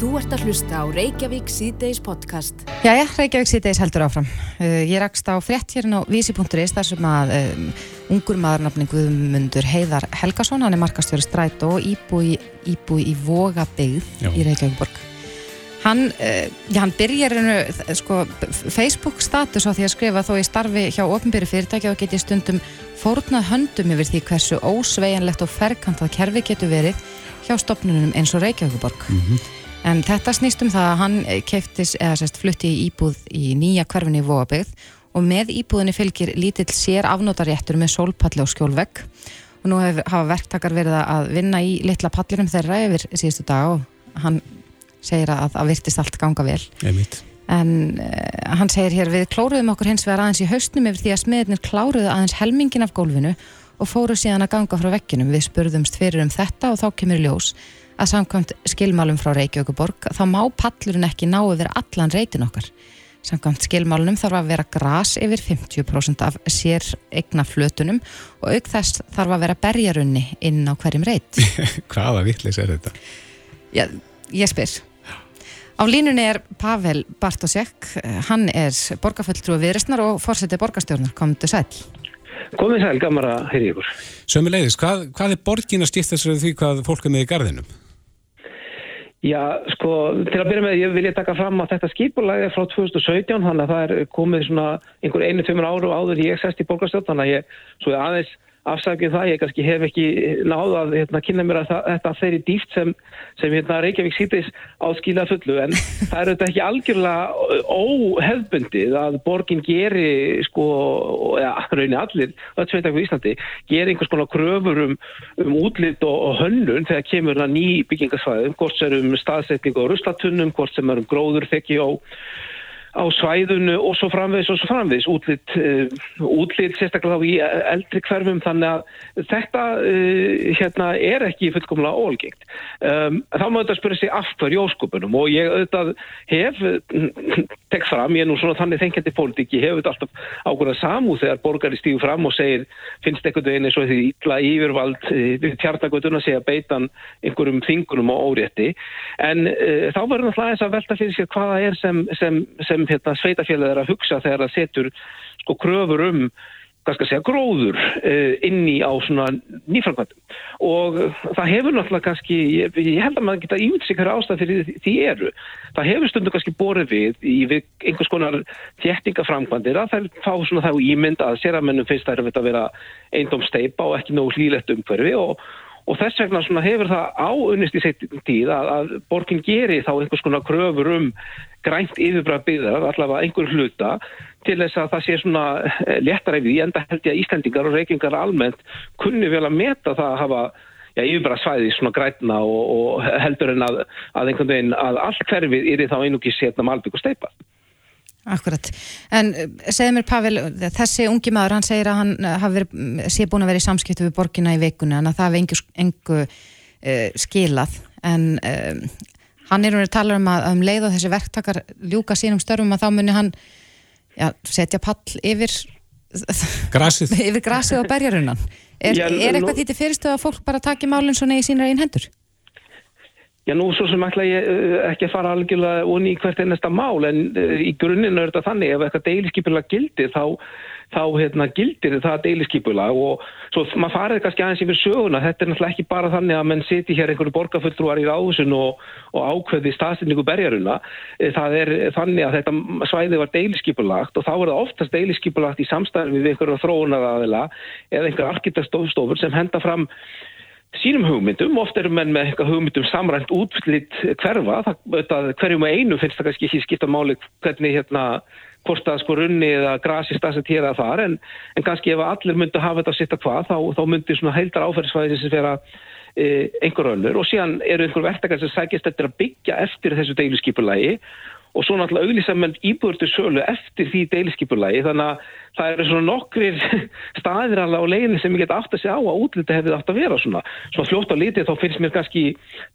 Þú ert að hlusta á Reykjavík C-Days podcast. Jæja, Reykjavík C-Days heldur áfram. Uh, ég rakst á frétt hérna á vísi.is þar sem að um, ungur maðurnafning Guðmundur Heiðar Helgason, hann er markastjóri stræt og íbúi, íbúi í Vogabegð í Reykjavíkborg. Hann, uh, já, hann byrjar einu, sko, Facebook status á því að skrifa þó ég starfi hjá ofnbyrju fyrirtæki og geti stundum fórnað höndum yfir því hversu ósvejanlegt og ferkantað kerfi getur verið hjá stopnunum eins og Reykjavíkborg. Mm -hmm. En þetta snýst um það að hann keiftis eða sérst flutti í íbúð í nýja hverfinni í Vóabegð og með íbúðinni fylgir lítill sér afnótaréttur með sólpalli og skjólvegg og nú hef, hafa verktakar verið að vinna í litla pallirum þeirra yfir síðustu dag og hann segir að það virtist allt ganga vel. Einmitt. En uh, hann segir hér við klóruðum okkur hins vegar aðeins í haustnum yfir því að smiðirnir kláruðu aðeins helmingin af gólfinu og fóru síðan að ganga frá vegginum. Við spurðumst fyrir um þetta og þá kemur ljós að samkvæmt skilmálum frá Reykjavíkuborg þá má pallurinn ekki ná yfir allan reytin okkar. Samkvæmt skilmálunum þarf að vera gras yfir 50% af sér egna flötunum og auk þess þarf að vera berjarunni inn á hverjum reyt. Hvaða vittlis er þetta? Já, ég spyr. Á línunni er Pavel Bartosek, hann er borgarfulltrúi viðristnar og fórsetið borgarstjórnar, komdu sæl. Komið sæl, ykkur. Sömu leiðis, hvað, hvað er borgin að þessari því hvað fólk er með í gardinum? Já, sko, til að byrja með, ég vilja taka fram að þetta skipulag er frá 2017, þannig að það er komið svona einhver einu-tveimur áru áður ég sest í bólkastjótt, þannig að ég, svo ég aðeins afsakið það, ég kannski hef ekki náðu að hérna, kynna mér að það, þetta þeirri dýft sem, sem hérna, Reykjavík sýtis áskila fullu, en það er þetta ekki algjörlega óhefbundið að borgin geri, sko, ja, raunir allir, öll sveitaklega í Íslandi, geri einhvers konar kröfur um, um útlitt og, og hönnun þegar kemur það ný byggingasvæðum, hvort sem er um staðsetning og ruslatunnum, hvort sem er um gróður, þekki og á svæðunu og svo framvegs og svo framvegs útlitt, uh, útlitt sérstaklega í eldri hverfum þannig að þetta uh, hérna er ekki fullkomlega ólgengt. Um, þá má þetta spyrja sig í óskupunum og ég auðvitað hef tekk fram, ég er nú svona þannig þengjandi pólitík, ég hef auðvitað alltaf ákveðað samúð þegar borgari stígur fram og segir finnst ekkert einu svo því ítla yfirvald við tjarnagötun að segja beitan einhverjum þingunum og órétti en uh, þá verður náttúrulega þess að velta fyrir sér hvaða er sem, sem, sem sem hérna, sveitafélagið er að hugsa þegar það setur sko kröfur um segja, gróður uh, inn í á svona nýframkvæmdum. Og það hefur náttúrulega kannski, ég, ég held að maður geta ímynd sig hverja ástæð fyrir því eru. Það hefur stundu kannski borðið við í við einhvers konar þjættingaframkvæmdir að það fá svona þá ímynd að séramennum finnst er að vera eindom steipa og ekki nógu hlýlegt umhverfi og Og þess vegna hefur það áunnist í setjum tíð að, að borginn geri þá einhvers konar kröfur um grænt yfirbræð byggðar, allavega einhver hluta, til þess að það sé svona eh, léttaræfið í enda held ég að Íslandingar og reykingar almennt kunni vel að meta það að hafa já, yfirbræð svæði svona grætna og, og heldur en að, að einhvern veginn að allt hverfið er í þá einugis setna malbygg og steipa. Akkurat, en eh, segð mér Pavel, þessi ungi maður hann segir að hann eh, hafi sé búin að vera í samskiptu við borgina í veikuna en að það hefði engu, engu uh, skilað. En um, hann er um að tala um að um leið og þessi verktakar ljúka sínum störfum að þá muni hann já, setja pall yfir grasið, yfir grasið og berjarunan er, er eitthvað því til fyrirstöðu að fólk bara taki málinn svona í sínar einn hendur? Já, nú svo sem ætla ég uh, ekki að fara algjörlega onni í hvert ennesta mál en uh, í grunninn er þetta þannig ef eitthvað deiliskypulag gildir þá, þá hérna, gildir það deiliskypulag og svo maður farið kannski aðeins yfir söguna. Þetta er náttúrulega ekki bara þannig að menn siti hér einhverju borgarfulltrúar í ráðusun og, og ákveði staðsynningu berjaruna eh, það er þannig að þetta svæði var deiliskypulagt og þá er það oftast deiliskypulagt í samstæðin við einhverju þróunaraðila eða einhverju arkitektstofur sem henda fram sínum hugmyndum, oft eru menn með hugmyndum samrænt útflitt hverfa, það, hverjum og einu finnst það kannski ekki skipta máli hvernig hérna hvort það sko runni eða grasi að þar. En, en kannski ef allir myndi hafa þetta að sitta hvað þá, þá myndi svona heildar áferðisvæði sem vera e, einhver öllur og síðan eru einhver verktakar sem sækist eftir að byggja eftir þessu deiluskipulagi og svo náttúrulega auðvitað menn íbúður til sölu eftir því deiliskypulagi þannig að það eru svona nokkrir staðir alveg á leiðin sem ég get aftur að segja á að útlita hefði aftur að vera svona svona fljótt á litið þá finnst mér kannski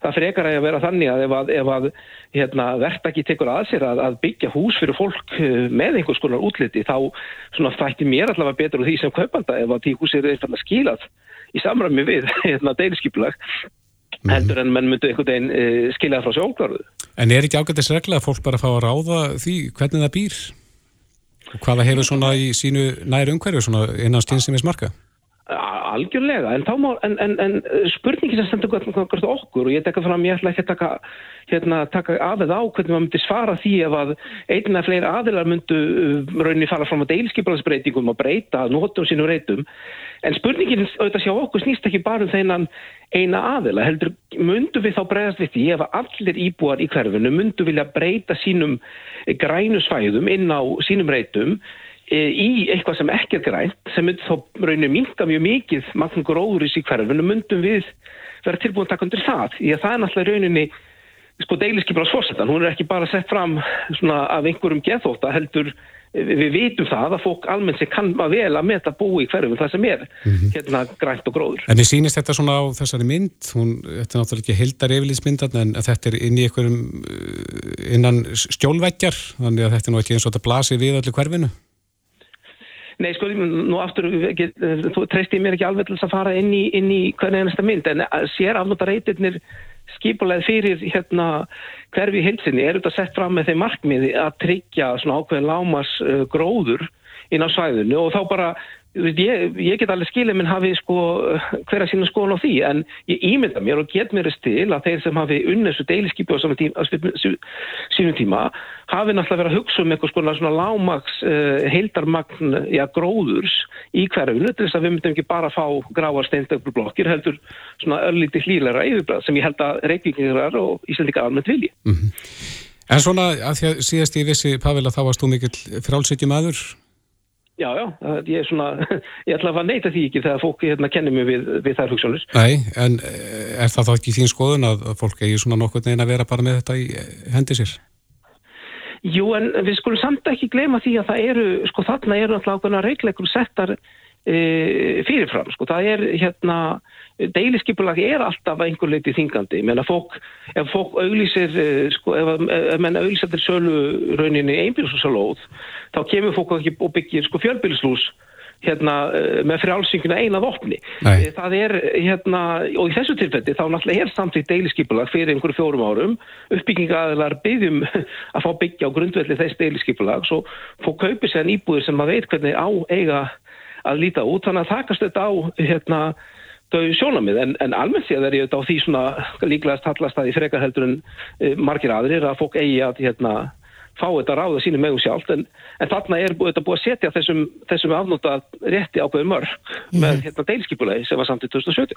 það frekar að vera þannig að ef að, ef að hérna, verðt ekki tekur að sér að, að byggja hús fyrir fólk eh, með einhvers konar útliti þá svona þætti mér allavega betur úr því sem kaupanda ef að því hús er eitthvað skilað í samræmi við hérna, deiliskypulag mhm. Heldur en menn myndu einhvern veginn uh, skilja frá sjálfklarðu En er ekki ágættis regla að fólk bara fá að ráða því hvernig það býr? Og hvaða hefur svona í sínu næri umhverju svona innan stjórnstýmis marka? Algjörlega, en, má, en, en, en spurningin sem stendur hvert okkur og ég tekka fram, ég ætla ekki að taka, hérna, taka aðeð á hvernig maður myndi svara því ef að einna fleiri aðilar myndu uh, rauninni fara fram á deilskipalagsbreytingum og breyta nótum sínum reytum. En spurningin auðvitað sjá okkur snýst ekki bara um þeinan eina aðila, heldur myndu við þá breyðast við því ef allir íbúar í hverfinu myndu vilja breyta sínum grænu svæðum inn á sínum reytum í eitthvað sem ekki er grænt sem myndi þá rauninu minka mjög mikið magn gróðuris í hverfinu myndum við vera tilbúin að taka undir það því að það er náttúrulega rauninni sko deiliskeipur á svosetan, hún er ekki bara sett fram svona af einhverjum geðþóta heldur við vitum það að fólk almennt sem kann að vel að meta búi í hverjum það sem er mm -hmm. hérna grænt og gróður. En þið sýnist þetta svona á þessari mynd, hún, þetta er náttúrulega ekki heldar yfirlýsmyndan en þetta er inn í einhverjum uh, innan stjólveggjar þannig að þetta er nú ekki eins og þetta blasir við allir hverfinu? Nei, sko, nú aftur, þú treystir mér ekki alveg til þess að fara inn í, inn í hvernig ennasta mynd, en sér afnóta reytirnir skipulegð fyrir hérna hverfi hilsinni er þetta sett fram með þeim markmiði að tryggja svona ákveðin lámas uh, gróður inn á svæðinu og þá bara Ég, ég get alveg skilið minn hafi sko hverja sína skoðan á því en ég ímynda mér og get mér til að þeir sem hafi unnessu deiliskypu á sínum tíma hafi náttúrulega verið að hugsa um eitthvað svona, svona lámags uh, heildarmagn ja, gróðurs í hverjunu til þess að við myndum ekki bara fá gráar steintökblokkir heldur svona öllíti hlýleira yfirbræð sem ég held að reykvíkingar og Íslandika almennt vilji. Mm -hmm. En svona að því að síðast ég vissi Pavel að þá varst þú mikill frálsitjum aður Já, já, ég er svona, ég ætla að neyta því ekki þegar fólk hérna kennir mig við, við þær hugsanur. Nei, en eh, er það þá ekki þín skoðun að fólk eigi svona nokkur neina að vera bara með þetta í eh, hendi sér? Jú, en við skulum samt ekki gleyma því að það eru, sko þarna eru alltaf ákveðna reikleikur settar e, fyrirfram, sko, það er hérna, deiliskypulag er alltaf einhver leiti þingandi, menn að fólk ef fólk auglísir eh, sko, ef, ef menn auglísir til sölu rauninni einbílshúsalóð, þá kemur fólk ekki og byggir sko fjölbílslús hérna eh, með frjálsinguna einað opni. Nei. Eh, það er hérna, og í þessu tilfelli þá náttúrulega er samtidig deiliskypulag fyrir einhverju fjórum árum uppbyggingaðilar byggjum að fá byggja á grundvelli þess deiliskypulag svo fólk kaupir sér en íbúðir sem maður veit hvernig á eiga að líta út, þannig að þakast þetta á hérna þau sjónamið en, en almennt séð er ég auðvitað á því svona líklegast hallast að í frekar heldur en e, margir aðrir að fólk eigi að hérna, fá þetta ráða sínum megum sjálft en, en þarna er búið að setja þessum, þessum afnóta rétti ákveður mörg mm. með hérna, deilskipulegi sem var samt í 2017.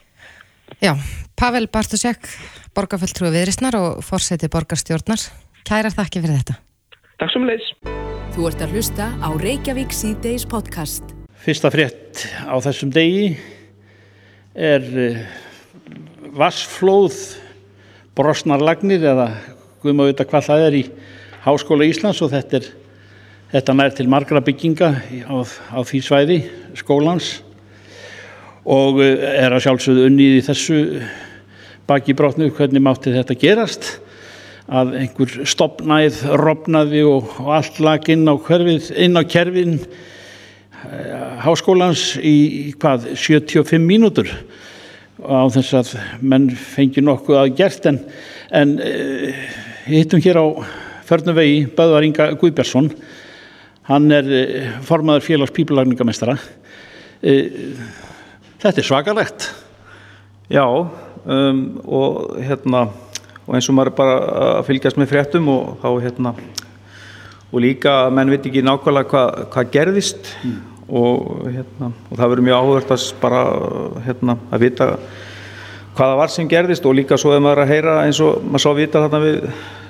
Já, Pavel Bartusek, borgarfjöldtrúi viðrisnar og fórseti borgarstjórnar. Kærar þakki fyrir þetta. Takk svo mjög leiðis. Þú ert að hlusta á Reykjavík C-Days podcast. Fyrsta frétt á þessum degi er eh, vassflóð brosnarlagnir eða við má vita hvað það er í Háskóla Íslands og þetta er þetta nær til margra bygginga á, á því svæði skólans. Og eh, er að sjálfsögðu unnið í þessu baki brotnu hvernig mátti þetta gerast? Að einhver stopnæð robnaði og, og allt lag inn á, hverfið, inn á kerfin háskólans í hvað 75 mínútur á þess að menn fengi nokkuð að gert en, en e, hittum hér á förnuvegi Böðvar Inga Guðbjörnsson hann er e, formaður félags pípulagningamestara þetta er svakalegt. Já um, og hérna og eins og maður bara að fylgjast með fréttum og þá hérna og líka menn veit ekki nákvæmlega hvað hva gerðist mm. og, hérna, og það verður mjög áhugast að bara hérna, að vita hvaða var sem gerðist og líka svo er maður að heyra eins og maður sá að vita þarna við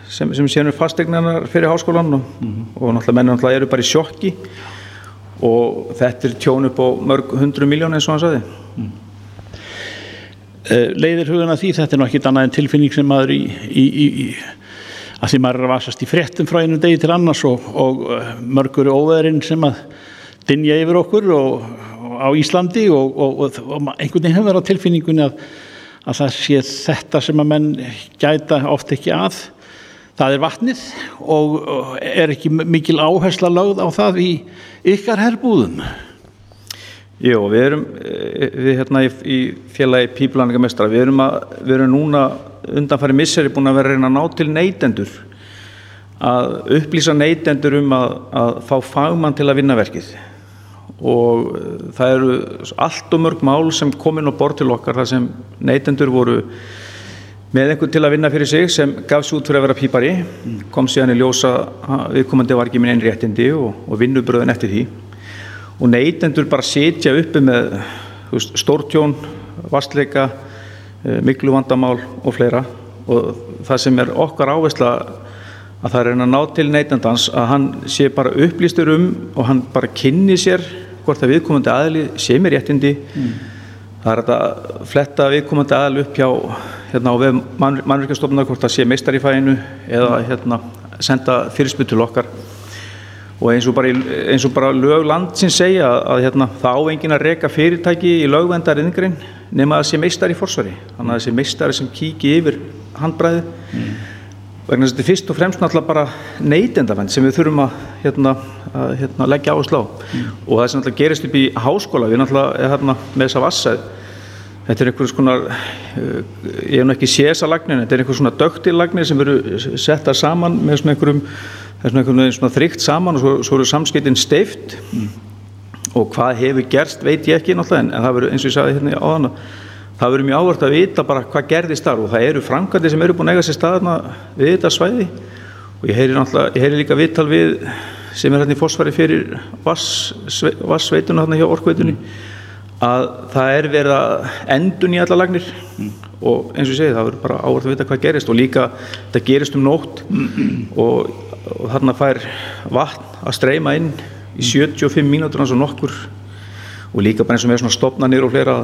sem, sem séum við fastegnanar fyrir háskólan og, mm -hmm. og náttúrulega menn náttúrulega eru bara í sjokki og þetta er tjón upp á mörg hundru miljón eins og hann saði mm. Leiðir huguna því þetta er náttúrulega ekki annað en tilfinning sem maður í, í, í að því maður er að vasast í fréttum frá einu degi til annars og, og uh, mörgur óveðurinn sem að dinja yfir okkur og, og á Íslandi og einhvern veginn hefur á tilfinningunni að, að það sé þetta sem að menn gæta oft ekki að. Það er vatnið og er ekki mikil áhersla lögð á það í ykkar herbúðum Jó, við erum eh, við hérna í, í félagi Píplanningamestra, við erum, að, við erum núna undanfæri misseri búin að vera að reyna að ná til neytendur að upplýsa neytendur um að, að fá fagmann til að vinna verkið. Og eh, það eru allt og mörg mál sem komin á bort til okkar þar sem neytendur voru með einhvern til að vinna fyrir sig sem gaf sér út fyrir að vera pípari. Kom síðan í ljósa viðkomandi var ekki minn einn réttindi og, og vinnubröðin eftir því og neytendur bara setja uppi með veist, stórtjón, vastleika eh, miklu vandamál og fleira. Og það sem er okkar áversla að það er að ná til neytendans að hann sé bara upplýstur um og hann bara kynni sér hvort að viðkomandi aðli sé mér réttindi. Mm. það er að fletta viðkomandi aðli upp hjá hérna á við mannverkastofna hvort að sé meistar í fæinu eða hérna senda fyrirspil til okkar og eins og bara, eins og bara lög landsins segja að hérna, það ávengin að reyka fyrirtæki í lögvendar yngrein nema að sé meistar í forsvari þannig að það sé meistar sem kíki yfir handbræði mm. vegna þess að þetta er fyrst og fremst náttúrulega bara neytendavend sem við þurfum að, hérna, að hérna, leggja áherslu á mm. og það sem náttúrulega gerist upp í háskóla við náttúrulega hérna með þessa vassæð þetta er einhvers konar ég hef nú ekki séð þessa lagnir þetta er einhvers svona dögtilagnir sem veru setta saman með svona einhverjum það er svona einhvern veginn svona þrygt saman og svo, svo eru samskiptin steift mm. og hvað hefur gerst veit ég ekki náttúrulega en það verður eins og ég sagði hérna á þann það verður mjög ávart að vita bara hvað gerðist þar og það eru framkvæmdi sem eru búin að eiga sér staðna við þetta svæði og ég heyri náttúrulega, ég heyri líka viðtal við sem er hérna í fósfari fyrir vassveituna hérna hjá orkveitunni mm. að það er verið að endun í alla lagnir mm. og eins og ég segi það verður bara ávart að vita hvað gerist og líka þetta gerist um nótt og og þarna fær vatn að streyma inn í 75 mínútur eins og nokkur. Og líka bara eins og með svona stopnarnir og fleira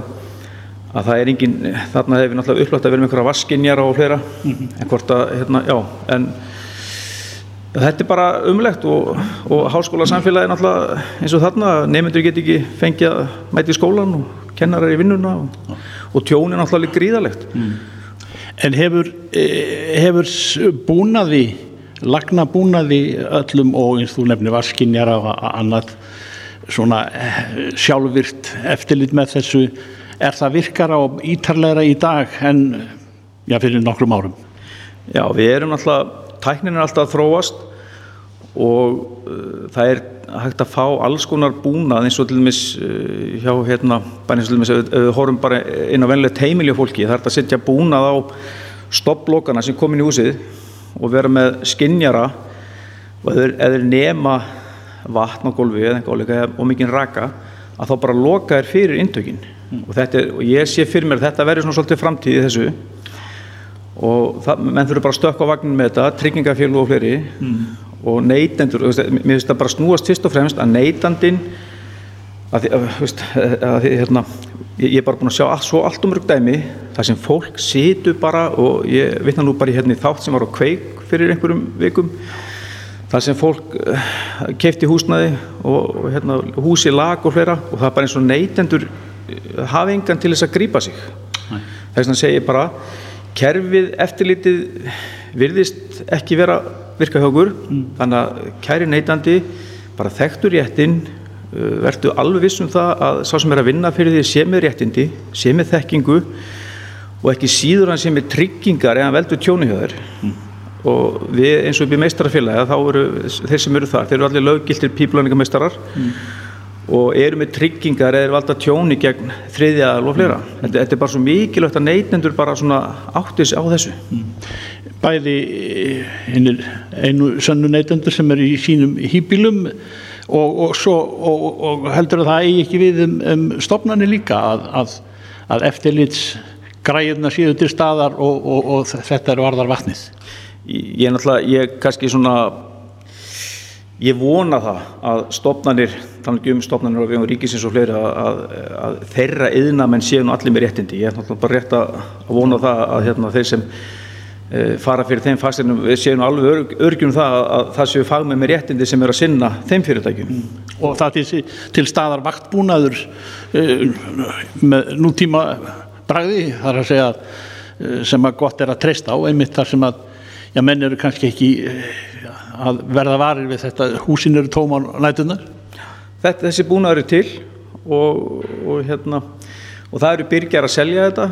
að það er engin, þarna hefur náttúrulega upplögt að vera með einhverja vaskinjar og fleira. Mm -hmm. en hvort að, hérna, já en þetta er bara umlegt og, og háskóla samfélagi náttúrulega eins og þarna, nefndur get ekki fengið að mæti í skólan og kennarar í vinnuna og, og tjónin náttúrulega gríðalegt mm. En hefur, eh, hefur búnaði lagnabúnaði öllum og eins þú nefnir vaskinjara og annað svona eh, sjálfvirt eftirlit með þessu. Er það virkara og ítarlegra í dag en já, fyrir nokkrum árum? Já, við erum alltaf tæknin er alltaf að þróast og uh, það er hægt að fá alls konar búnað eins og til dæmis uh, hjá hérna, bara eins og til dæmis ef við horfum bara inn á venlega teimilja fólki það er að setja búnað á stopplokana sem komin í húsið og vera með skinnjara og eða þeir nema vatn á gólfi eða eitthvað og mikinn raka að þá bara loka þér fyrir intökin mm. og, er, og ég sé fyrir mér að þetta verður svona svolítið framtíð í þessu og það, menn þurfa bara að stökka á vagnin með þetta, tryggingafélag og fleiri mm. og neytendur, mér finnst það bara snúast fyrst og fremst að neytandin að, að, að, að hérna, ég er bara búin að sjá allt, svo allt um mörg dæmi þar sem fólk situr bara og ég vitna nú bara í hérna þátt sem var á kveik fyrir einhverjum vikum þar sem fólk uh, kefti húsnaði og, hérna, húsi lag og hlera og það er bara eins og neytendur uh, hafi engan til þess að grýpa sig. Þess vegna segir ég bara kerfið eftirlitið virðist ekki vera virka hjá okkur. Mm. þannig að kæri neytandi bara þekktur réttin Eh, verðu alveg vissum það að sá sem er að vinna fyrir því sé með réttindi, sé með þekkingu og ekki síður hann sé með tryggingar eða veldur tjónihjöður mm. og við eins og upp í meistarafélagi þá eru þeir sem eru þar, þeir eru allir löggiltir píplöningameistarar mm. og eru með tryggingar eða valda tjóni gegn þriðjaðal og fleira. Mm. Þetta, þetta er bara svo mikilvægt að neytendur bara svona áttis á þessu. Mm. Bæði eh, einu sannu neytendur sem er í sínum hýpilum og, og, svo, og, heldur að það eigi ekki við um, um stopnarnir líka að, að, að eftirlits græðuna séu til staðar og þetta er varðar vatnið. Ég er náttúrulega, ég kannski svona ég vona það að stopnarnir, þannig um stopnarnir og við um ríkisins og fleiri að, að þeirra yðna menn séu nú allir með réttindi. Ég er náttúrulega bara rétt að vona það að hérna, þeir sem fara fyrir þeim fagstirnum, við séum alveg örgjum það að það séu fagmenn með réttindi sem er að sinna þeim fyrirtækjum. Mm. Og það til, til staðar vaktbúnaður uh, með nútíma bræði, þar að segja uh, sem að gott er að treysta á, einmitt þar sem að já, menn eru kannski ekki að verða varir við þetta, húsin eru tóma á nætunar. Þetta, þessi búnaður er til og, og, hérna, og það eru byrjar að selja þetta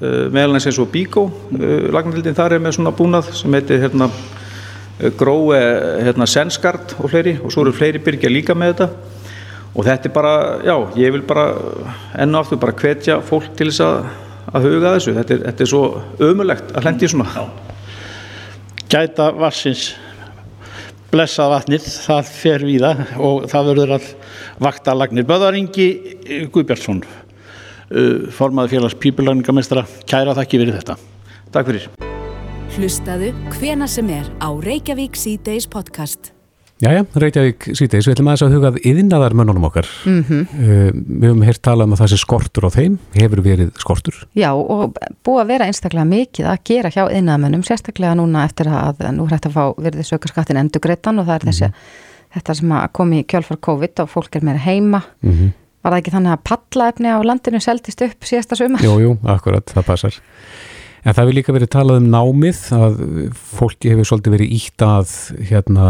uh, meðal eins og Bíkó uh, lagnarhildin þar er með svona búnað sem heitir hérna grói hérna Senskart og fleiri og svo eru fleiri byrkja líka með þetta. Og þetta er bara, já, ég vil bara ennu aftur bara hvetja fólk til þess að, að huga þessu. Þetta er, þetta er svo ömulegt að hlendi svona. Já. Gæta vassins blessað vatnið, það fer við það og það verður að vakta lagnir. Böðaringi Guðbjörnsson formaði félags pípulagningamestara kæra þakki verið þetta. Takk fyrir. Hlustaðu hvena sem er á Reykjavík C-Days podcast. Jæja, Reykjavík síðdeis, við ætlum aðeins að hugað yðinnaðar mönnunum okkar. Mm -hmm. uh, við höfum hér talað um að það sé skortur á þeim, hefur verið skortur? Já, og búið að vera einstaklega mikið að gera hjá yðinnaðamönnum, sérstaklega núna eftir að nú hrætt að fá verðið sökarskattin endugreitan og það er þessi, mm -hmm. þetta sem að komi í kjálfar COVID og fólk er meira heima. Mm -hmm. Var það ekki þannig að pallaefni á landinu seldist upp síðasta sumar? Jú, jú, akkurat, það passar. En það hefur líka verið talað um námið að fólki hefur svolítið verið ítt að hérna,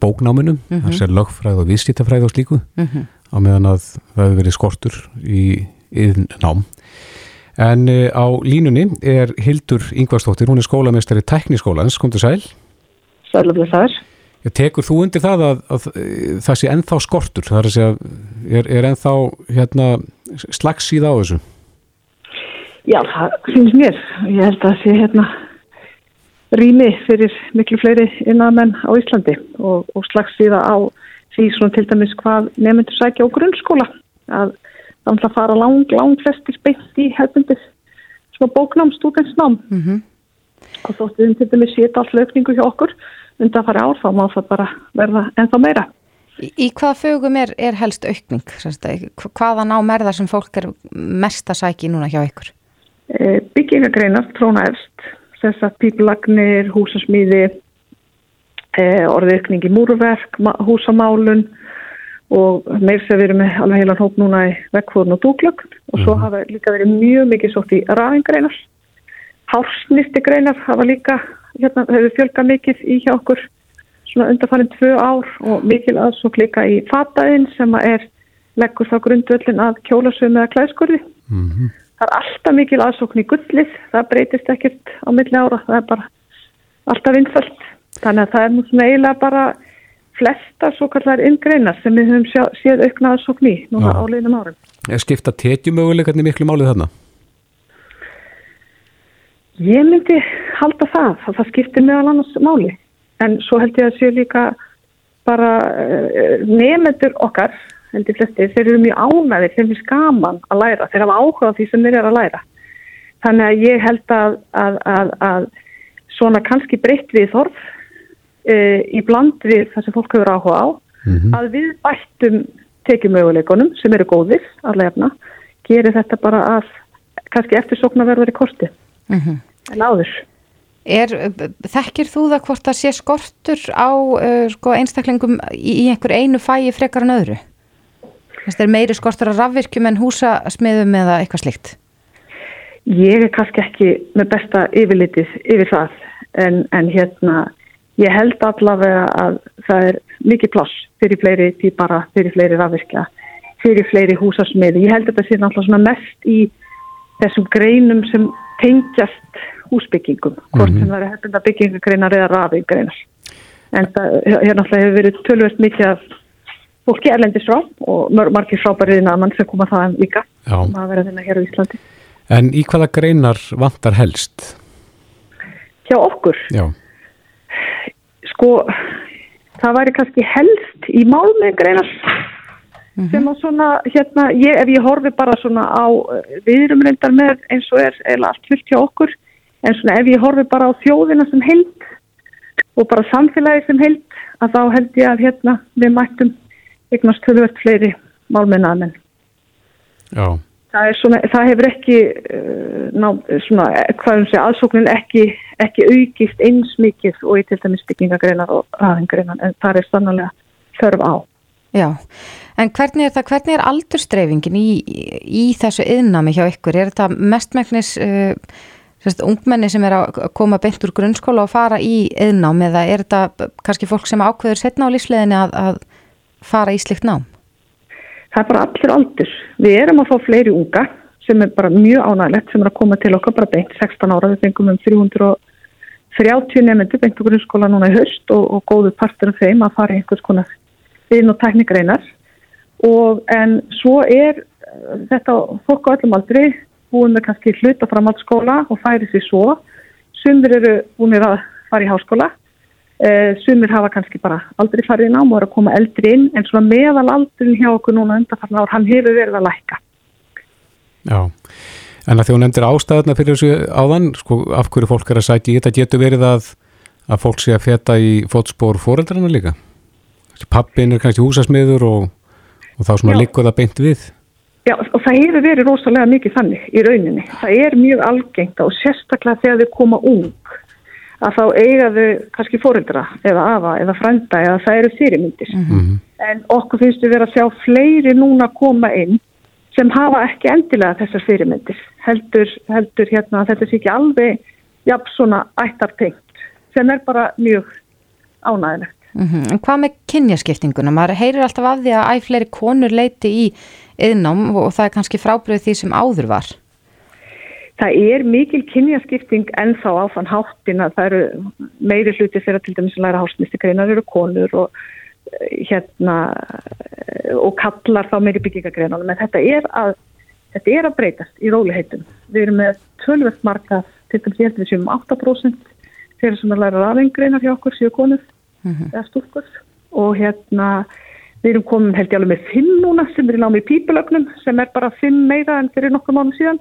bóknáminum, mm -hmm. þess að lögfræð og viðstýttafræð og slíku mm -hmm. á meðan að það hefur verið skortur í, í nám. En uh, á línunni er Hildur Yngvarstóttir, hún er skólamestari tekniskólans, kom til sæl. Sælumlega þar. Ég tekur þú undir það að, að, að það sé ennþá skortur, það er að segja, er, er ennþá hérna, slags síða á þessu? Já, það finnst mér. Ég held að það sé hérna rými fyrir miklu fleiri innamenn á Íslandi og, og slags síða á því svona til dæmis hvað nefnendur sækja á grunnskóla. Að það ætla að fara lang, lang flestir beint í hefðbundir svona bóknám, stúdensnám. Mm -hmm. Og þóttuðum til dæmis sétt all löfningu hjá okkur undan að fara ár, þá má það bara verða ennþá meira. Í, í hvað fögum er, er helst aukning? Hvaða nám er það sem fólk er mest að sækja núna hjá ykkur? byggingagreinar tróna efst þess að píplagnir, húsasmíði orðiðkning í múruverk, húsamálun og meir sem við erum með alveg heilan hóp núna í vekkfóðun og dúklögn og svo hafa líka verið mjög mikið sótt í ræðingreinar hársnýstigreinar hafa líka hérna hefur fjölga mikið í hjá okkur svona undarfærið tvö ár og mikil aðsók líka í fataðinn sem er leggur þá grundvöldin að kjólasum eða klæðskurði mm -hmm. Það er alltaf mikil aðsókn í gullið, það breytist ekkert á milli ára, það er bara alltaf innföld. Þannig að það er mjög svona eiginlega bara flesta svo kallar inngreinar sem við höfum séð aukna aðsókn í núna á liðnum árum. Er skipta tétjumöguleikarnir miklu málið þarna? Ég myndi halda það, að það skiptir meðal annars máli. En svo held ég að sé líka bara uh, nefnendur okkar heldur flesti, þeir eru mjög ánæðir, þeir eru skaman að læra, þeir hafa áhuga á því sem þeir eru að læra. Þannig að ég held að, að, að, að svona kannski breytt við þorf e, í bland við það sem fólk hefur áhuga á, mm -hmm. að við bættum tekjumöguleikonum sem eru góðir að lefna, gerir þetta bara að kannski eftirsokna verður í kosti mm -hmm. en áður. Er, þekkir þú það hvort það sé skortur á uh, sko, einstaklingum í, í einhver einu fæi frekar en öðru? Það er meiri skortur að rafvirkjum en húsasmiðum eða eitthvað slikt? Ég er kannski ekki með besta yfirlitið yfir það en, en hérna ég held allavega að það er mikið pláss fyrir fleiri týpara, fyrir fleiri rafvirkja, fyrir fleiri húsasmiði. Ég held að þetta sé náttúrulega mest í þessum greinum sem tengjast húsbyggingum, hvort mm -hmm. sem það er hefðbunda byggingagreinar eða rafingreinar. En það er náttúrulega hefur verið tölvöld mikið af fólki erlendis frá og margir frábærið mann sem koma það líka að vera þennan hér á Íslandi. En í hvaða greinar vantar helst? Hjá okkur? Já. Sko, það væri kannski helst í málmið greinar mm -hmm. sem að svona, hérna, ég, ef ég horfi bara svona á, við erum reyndar með eins og er eða allt fyllt hjá okkur, en svona ef ég horfi bara á þjóðina sem held og bara samfélagi sem held, að þá held ég að hérna við mættum eignast höfuvert fleiri málmennaðmenn. Já. Það, svona, það hefur ekki, uh, ná, svona, hvað um sé, aðsóknin ekki, ekki aukist eins mikið og í til dæmis byggingagreinar og aðengreinar en það er sannlega þörf á. Já, en hvernig er það, hvernig er aldurstreifingin í, í þessu yðnami hjá ykkur? Er þetta mestmæknis uh, ungmenni sem er að koma beint úr grunnskóla og fara í yðnám eða er þetta kannski fólk sem ákveður setna á lífsleginni að, að fara í slikt nám? Það er bara allir aldur. Við erum að fá fleiri unga sem er bara mjög ánægilegt sem er að koma til okkar bara beint 16 ára, við fengum um 330 nefnendur beint okkur í skóla núna í höst og, og góðu partur af þeim að fara í einhvers konar inn og teknikreinar og en svo er uh, þetta fólk á öllum aldri búin með kannski hluta framhaldsskóla og færi sér svo. Sumir eru búinir að fara í háskóla. Eh, sumir hafa kannski bara aldrei farið í nám og eru að koma eldri inn. En svona meðal aldrin hjá okkur núna undanfarnar ár, hann hefur verið að læka Já, en að hún nefndir ástæðuna fyrir þessu áðan, sko, af hverju fólk er að sækja í þetta, getur verið að, að fólk sé að feta í fótspór fóreldrarna líka? Pappin er kannski húsasmiður og, og þá svona liggur það beint við? Já, og það hefur verið rosalega mikið þannig í rauninni. Það er mjög algengt og sérstaklega þegar þau koma ung að þá eiga þau kannski fóreldra eða afa eða frænda eða það eru fyrirmyndir. Mm -hmm. En okkur finnst við verið að sjá fleiri núna koma inn sem hafa ekki endilega þessar fyrirmyndir. Heldur, heldur hérna þetta sé ekki alveg jafn svona ættartengt sem er bara mjög ánægilegt. Mm -hmm. En hvað með kynjaskiptinguna? Maður heyrir alltaf af því að æg fleiri konur leiti í yðnám og það er kannski frábröð því sem áður var. Það er mikil kynjaskipting ennþá á þann háttin að það eru meiri hluti þegar til dæmis að læra hásmistikreinar eru konur og hérna og kallar þá meiri byggingagreinunum en þetta er að þetta er að breytast í róliheitum. Við erum með tölvöld marka til dæmis ég held við séum 8% þegar sem að læra rafengreinar hjá okkur séu konur mm -hmm. eða stúrkur og hérna við erum komin held ég alveg með 5 núna sem er í námi í pípulögnum sem er bara 5 meira en fyrir nokkur mánu síðan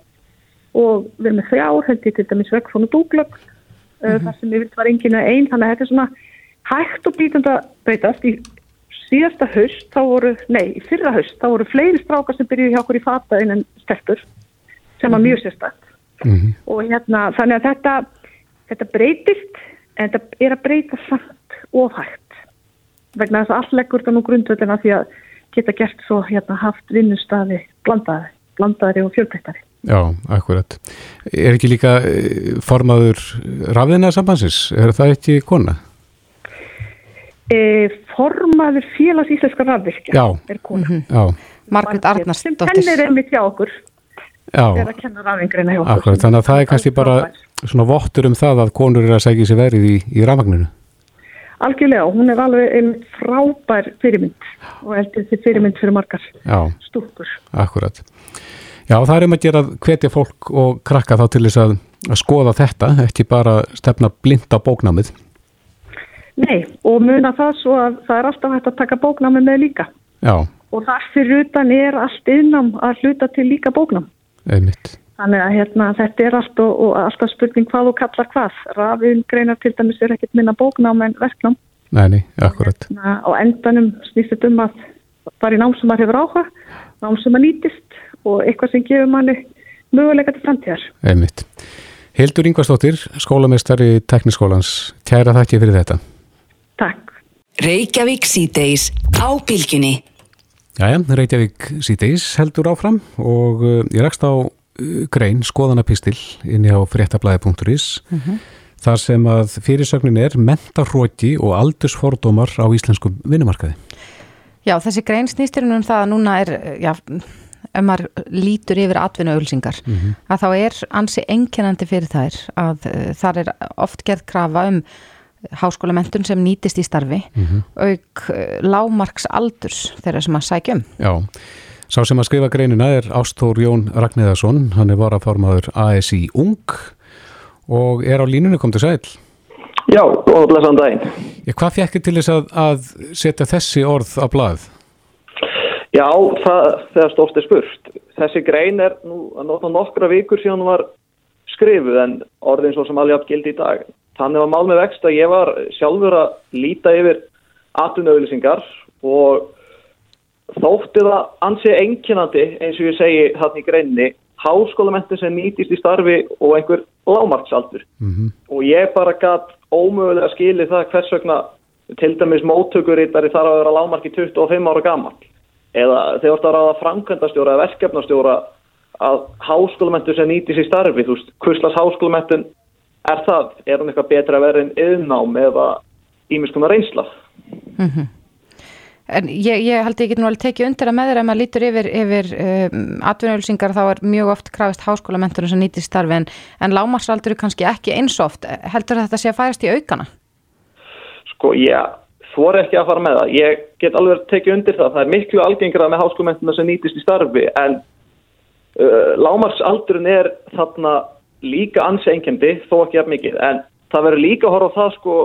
og við erum með þrjár held ég til dæmis vegfónu dúglögn mm -hmm. þar sem ég vilt var enginu einn þannig að þetta er svona hægt og býtund að breytast í síðasta haust þá voru, nei, í fyrra haust þá voru fleiri strákar sem byrjuði hjá okkur í fata innan stelpur sem var mjög sérstætt mm -hmm. og hérna þannig að þetta þetta breytist en þetta er að breyta samt ofhægt vegna þess að all leggur þetta nú grundvöldina því að geta gert svo hérna haft vinnustadi blandaði, blandaðri og fjölbreyttari Já, akkurat. Er ekki líka formaður rafðina sambansins? Er það ekki kona? E, formaður félags íslenska rafvirkja er kona. Mm -hmm. Margrit Arnarsdóttir. Sem kennir einmitt hjá okkur. Já, er að kenna rafingreina hjá okkur. Akkurat, þannig að það er kannski bara svona vottur um það að konur er að segja sér verið í, í rafmagninu. Algjörlega, hún er alveg einn frábær fyrirmynd og heldur því fyrirmynd fyrir margar stúkur. Akkurat. Já, það er um að gera hvetja fólk og krakka þá til þess að, að skoða þetta, ekki bara stefna blinda bóknámið. Nei, og muna það svo að það er alltaf hægt að taka bóknámið með líka. Já. Og þar fyrir utan er allt innám að hluta til líka bóknám. Einmitt. Þannig að hérna, þetta er allt og, og alltaf spurning hvað þú kallar hvað. Rafin greinar til dæmis er ekkert minna bóknám en verknám. Nei, nei, akkurat. Hérna, á endanum snýst þetta um að fara í nám sem maður hefur áhuga, nám sem maður nýtist og eitthvað sem gefur manni möguleika til framtíðar. Einmitt. Hildur Ingvarsdóttir, skólamestari tekniskólans, kæra þakki fyrir þetta. Takk. Reykjavík síðdeis á bylginni. Jæja, Reykjavík síðdeis heldur áfram og uh, ég rakst á grein skoðanapistil inn á fréttablaði.is mm -hmm. þar sem að fyrirsögnin er mentarróki og aldursfordómar á íslenskum vinnumarkaði. Já, þessi grein snýstir um það að núna er, já, ef maður lítur yfir atvinnuauðlsingar, mm -hmm. að þá er ansi enginandi fyrir þær að uh, þar er oft gerð krafa um háskólamentun sem nýtist í starfi mm -hmm. auk lámarks aldurs þeirra sem að sækja um. Já, sá sem að skrifa greinina er Ástór Jón Ragnæðarsson, hann er varaformaður ASI Ung og er á línunni kom til sæl. Já, og blessaðan daginn. Hvað fekkir til þess að, að setja þessi orð á blað? Já, það, þegar stórt er spurt. Þessi grein er nú að nota nokkra vikur síðan var skrifuð en orðin svo sem alveg afgildi í dag. Þannig var mál með vext að ég var sjálfur að líta yfir atvinnauðlýsingar og þótti það ansið enginandi eins og ég segi þarna í greinni háskólamentin sem nýtist í starfi og einhver lámarksaldur mm -hmm. og ég bara gæt ómögulega skili það hvers vegna til dæmis móttökurítari þarf að vera lámarki 25 ára gammal eða þegar það ráða framkvæmdastjóra eða verkefnastjóra að háskólamentin sem nýtist í starfi þú veist, hvurslags háskólamentin er það, er hann eitthvað betra að vera en yðnám eða ímiðskona reynsla mm -hmm. En ég, ég held get nú alveg tekið undir að með þeirra ef maður lítur yfir, yfir um, atvinnuölsingar þá er mjög oft krafist háskólamenturinn sem nýtir starfi en, en lámarsaldur er kannski ekki eins oft. Heldur þetta sé að færast í aukana? Sko, ég þor ekki að fara með það. Ég get alveg tekið undir það. Það er miklu algengrað með háskólamenturinn sem nýtist í starfi en uh, lámarsaldurinn er þarna líka anseengjandi þó ekki af mikið en það verður líka að horfa á það sko,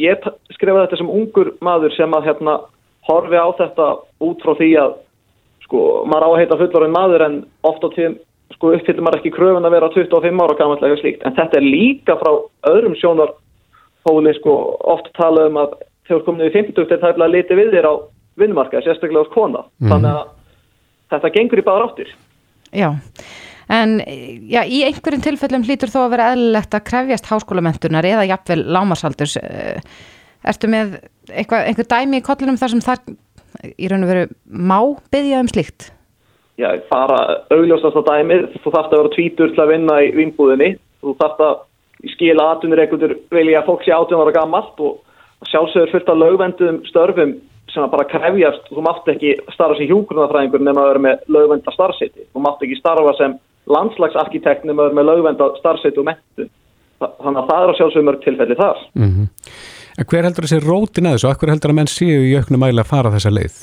ég skrifaði þetta sem ungur maður sem að hérna horfi á þetta út frá því að sko, maður á að heita fullorinn maður en oft á tíðum sko, uppfyllir maður ekki kröfun að vera 25 ára gammallega slíkt, en þetta er líka frá öðrum sjónarhóli sko, oft tala um að þegar kominu í 50 er það eftir að liti við þér á vinnumarka, sérstaklega á kona mm. þannig að þetta gengur í báðar áttir Já En já, í einhverjum tilfellum hlýtur þó að vera eðlilegt að krefjast háskólamentunar eða jafnvel lámarsaldurs. Ertu með eitthvað, einhver dæmi í kollinum þar sem þar í raun og veru má byggja um slikt? Já, bara augljósast á dæmið. Þú þarfst að vera tvítur til að vinna í vinnbúðinni. Þú þarfst að skila aðtunir einhvern vilja að fólk sé átjónara gammalt og sjálfsögur fullt af lögvendum störfum sem að bara krefjast. Þú mátt ekki starfa sem hjúgrunafræðingur nema að vera með lögvenda starfseti. Þú mátt ekki starfa sem landslagsarkitektnum með lögvenda starfsveit og mentu. Þannig að það er á sjálfsögum mörg tilfelli þar. Mm -hmm. En hver heldur þessi rótin að þessu? Akkur heldur að menn séu í auknum mæli að fara þessa leið?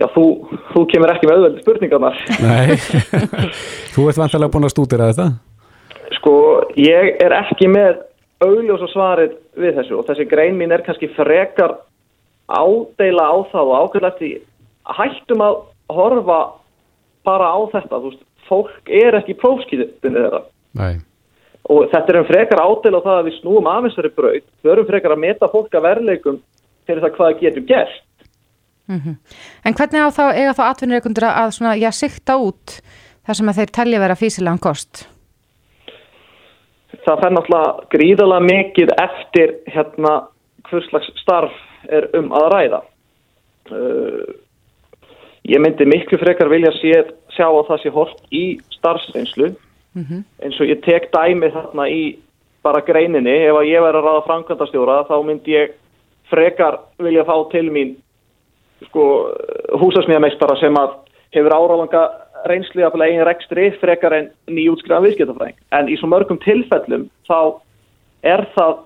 Já, þú, þú kemur ekki með auðveldi spurningarnar. Nei, þú ert vantilega búin að stúdira þetta? Sko, ég er ekki með auðljós og svarið við þessu og þessi grein mín er kannski frekar ádeila á það og ákveðlega eftir hættum að horfa bara á þetta, þú veist, fólk er ekki prófskýðinu þeirra. Nei. Og þetta er um frekar ádel á það að við snúum af þessari braut, við erum frekar að meta fólk að verleikum fyrir það hvað getur gert. Mm -hmm. En hvernig á þá, eiga þá atvinnureikundur að svona, já, sikta út þar sem að þeir telja vera físilegan kost? Það fær náttúrulega gríðala mikið eftir hérna hvurslags starf er um að ræða. Uh, Ég myndi miklu frekar vilja sé, sjá að það sé hort í starfsreynslu mm -hmm. eins og ég tek dæmi þarna í bara greininni ef að ég væri að ráða framkvæmdastjóra þá myndi ég frekar vilja fá til mín sko húsasmíðameistara sem að hefur áráðanga reynsli af eigin rekstri frekar en nýjútskriðan viðskiptafræðing en í svo mörgum tilfellum þá er það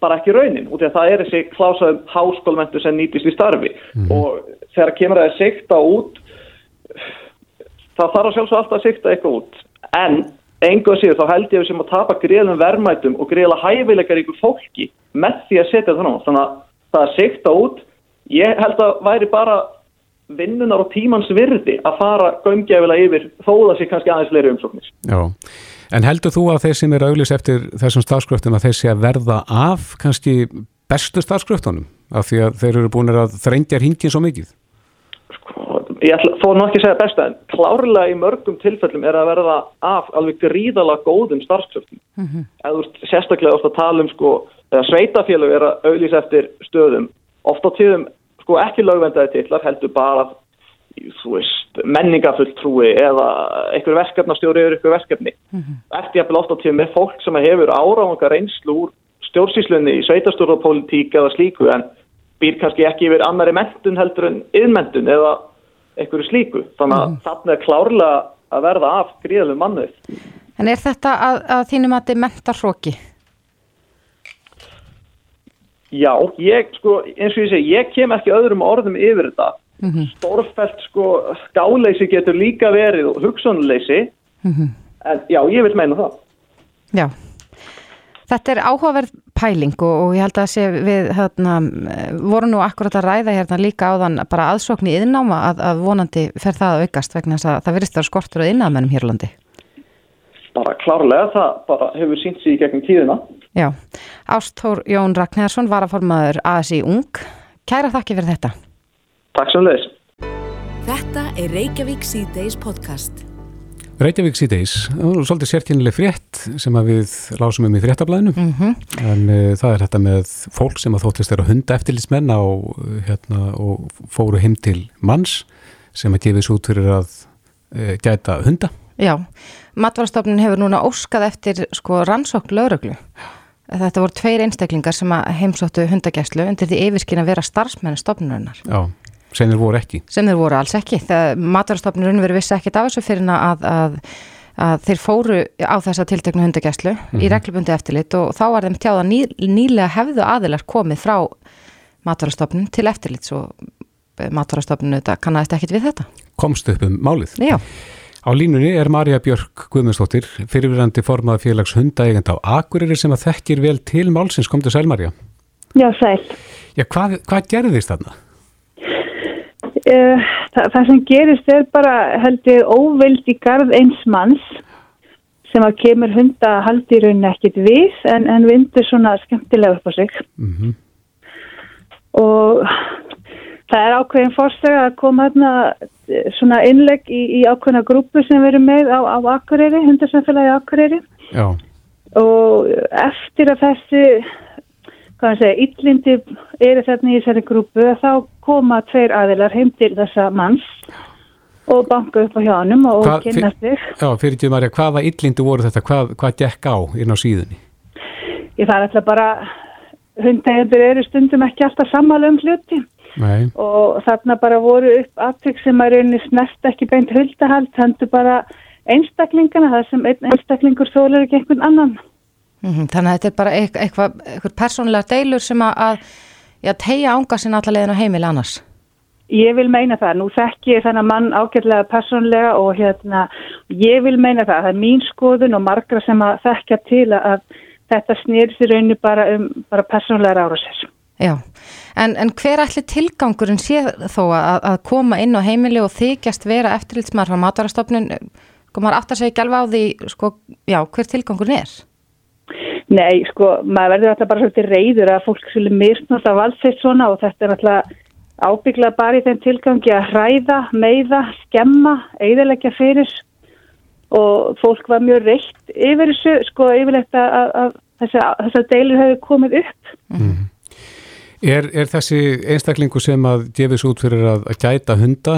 bara ekki raunin út af það er þessi klásaðum háskólmentu sem nýtist í starfi mm. og þegar kemur það að sikta út það þarf að sjálfsög alltaf að sikta eitthvað út en enga síður þá held ég að við sem að tapa greiðum verðmætum og greiðla hæfilegar ykkur fólki með því að setja það ná þannig að það að sikta út. Ég held að væri bara vinnunar og tímans virði að fara gömgefilega yfir þó það sé kannski aðeins fleiri umsóknir. Já. En heldur þú að þeir sem er auðlis eftir þessum stafskröftum að þeir sé að verða af kannski bestu stafskröftunum af því að þeir eru búin að þreyndja hringin svo mikið? Sko, ég ætla, þó nú ekki að segja besta en klárlega í mörgum tilfellum er að verða af alveg gríðala góðum stafskröftum. Mm -hmm. Eða sérstaklega ofta tala um sko, sveitafélög er að auðlis eftir stöðum ofta tíðum sko ekki lögvendaði tillar heldur bara þú veist, menningafulltrúi eða einhver verkefnastjóri eða einhver verkefni. Mm -hmm. Eftir jafnvel oft á tíu með fólk sem hefur áráðanga reynslu úr stjórnsýslunni í sveitastjórnapolítík eða slíku en býr kannski ekki yfir annari mentun heldur en yðmentun eða einhverju slíku. Þannig að mm þarna er klárlega að verða af gríðalum mannuð. En er þetta að, að þínum að þetta er mentarhróki? Já, ég sko, eins og ég segi, ég kem ekki öðrum orðum yfir þetta mm -hmm. stórfælt sko skáleysi getur líka verið og hugsunleysi mm -hmm. en já, ég vil meina það Já, þetta er áhugaverð pæling og, og ég held að sé við hérna, voru nú akkurat að ræða hérna líka á þann bara aðsókn í yðnáma að, að vonandi fer það að aukast vegna þess að það virðist að skortur á yðnámennum Hérlandi Bara klárlega, það bara hefur sínt sér í gegnum tíðina. Já, Ástór Jón Ragnæðarsson var að formaður ASI Ung. Kæra þakki fyrir þetta. Takk sem leis. Þetta er Reykjavík C-Days podcast. Reykjavík C-Days, svolítið sérkynnileg frétt sem við lásum um í fréttablaðinu mm -hmm. en uh, það er þetta með fólk sem að þóttist er að hunda eftirlitsmenn á, hérna, og fóru heim til manns sem að gefis út fyrir að uh, gæta hunda. Já, matvarastofnun hefur núna óskað eftir sko rannsókn lauruglu þetta voru tveir einstaklingar sem að heimsóttu hundagæslu undir því yfirskinn að vera starfsmenn stofnurinnar. Já, sem þeir voru ekki. Sem þeir voru alls ekki. Maturstofnurinn verið vissi ekkit af þessu fyrir að, að, að þeir fóru á þessa tilteknu hundagæslu mm -hmm. í mhm. reglubundi eftirlit og þá var þeim tjáða ný, nýlega hefðu aðilar komið frá maturstofnun til eftirlit og maturstofnun kannast ekkit við þetta. Komst upp um málið? Já. Á línunni er Marja Björk Guðmundsdóttir, fyrirverandi formað félags hundaegend á Akureyri sem að þekkir vel til málsins. Kom til sæl, Marja? Já, sæl. Já, hvað, hvað gerðist þarna? Uh, það, það sem gerist er bara heldur óvild í garð eins manns sem að kemur hunda haldi í rauninni ekkit við en, en vindur svona skemmtilega upp á sig. Mm -hmm. Og það er ákveðin fórstega að koma hérna svona innlegg í, í ákveðna grúpu sem við erum með á, á Akureyri, hundarsamfélagi Akureyri Já. og eftir að þessi hvað hann segja, yllindi eru þarna í þessari grúpu þá koma tveir aðilar heim til þessa manns og banka upp á hjánum og Hva, kynna sig Já, fyrir því Marja, hvaða yllindi voru þetta, hvað, hvað gekk á inn á síðunni? Ég þarf alltaf bara hundægjandur eru stundum ekki alltaf sammála um hluti Nei. og þarna bara voru upp aftrygg sem að rauninni snert ekki beint huldahald, þannig bara einstaklingana, það sem einn einstaklingur þólar ekki einhvern annan mm -hmm, Þannig að þetta er bara eitthvað, eitthvað, persónlega deilur sem að, tegja ánga sinna allalegin á heimil annars. Ég vil meina það, nú þekk ég þennan mann ágætlega persónlega og hérna, ég vil meina það, það er mín skoðun og margra sem að þekkja til að þetta snýr sér raunni bara um bara persónlega ára sér Já, en, en hver ætli tilgangurinn sé þó að, að koma inn á heimili og þykjast vera eftirlitsmar frá matarastofnun, komar aftur að segja alveg á því, sko, já, hver tilgangurinn er? Nei, sko, maður verður alltaf bara svolítið reyður að fólk svolítið myrknátt af alls eitt svona og þetta er alltaf ábygglað bara í þenn tilgangi að hræða, meiða, skemma, eiðilegja fyrir og fólk var mjög reykt yfir þessu, sko, yfirlegt að, að þess að deilur hefur komið upp. Mm. Er, er þessi einstaklingu sem að gefis út fyrir að, að gæta hunda,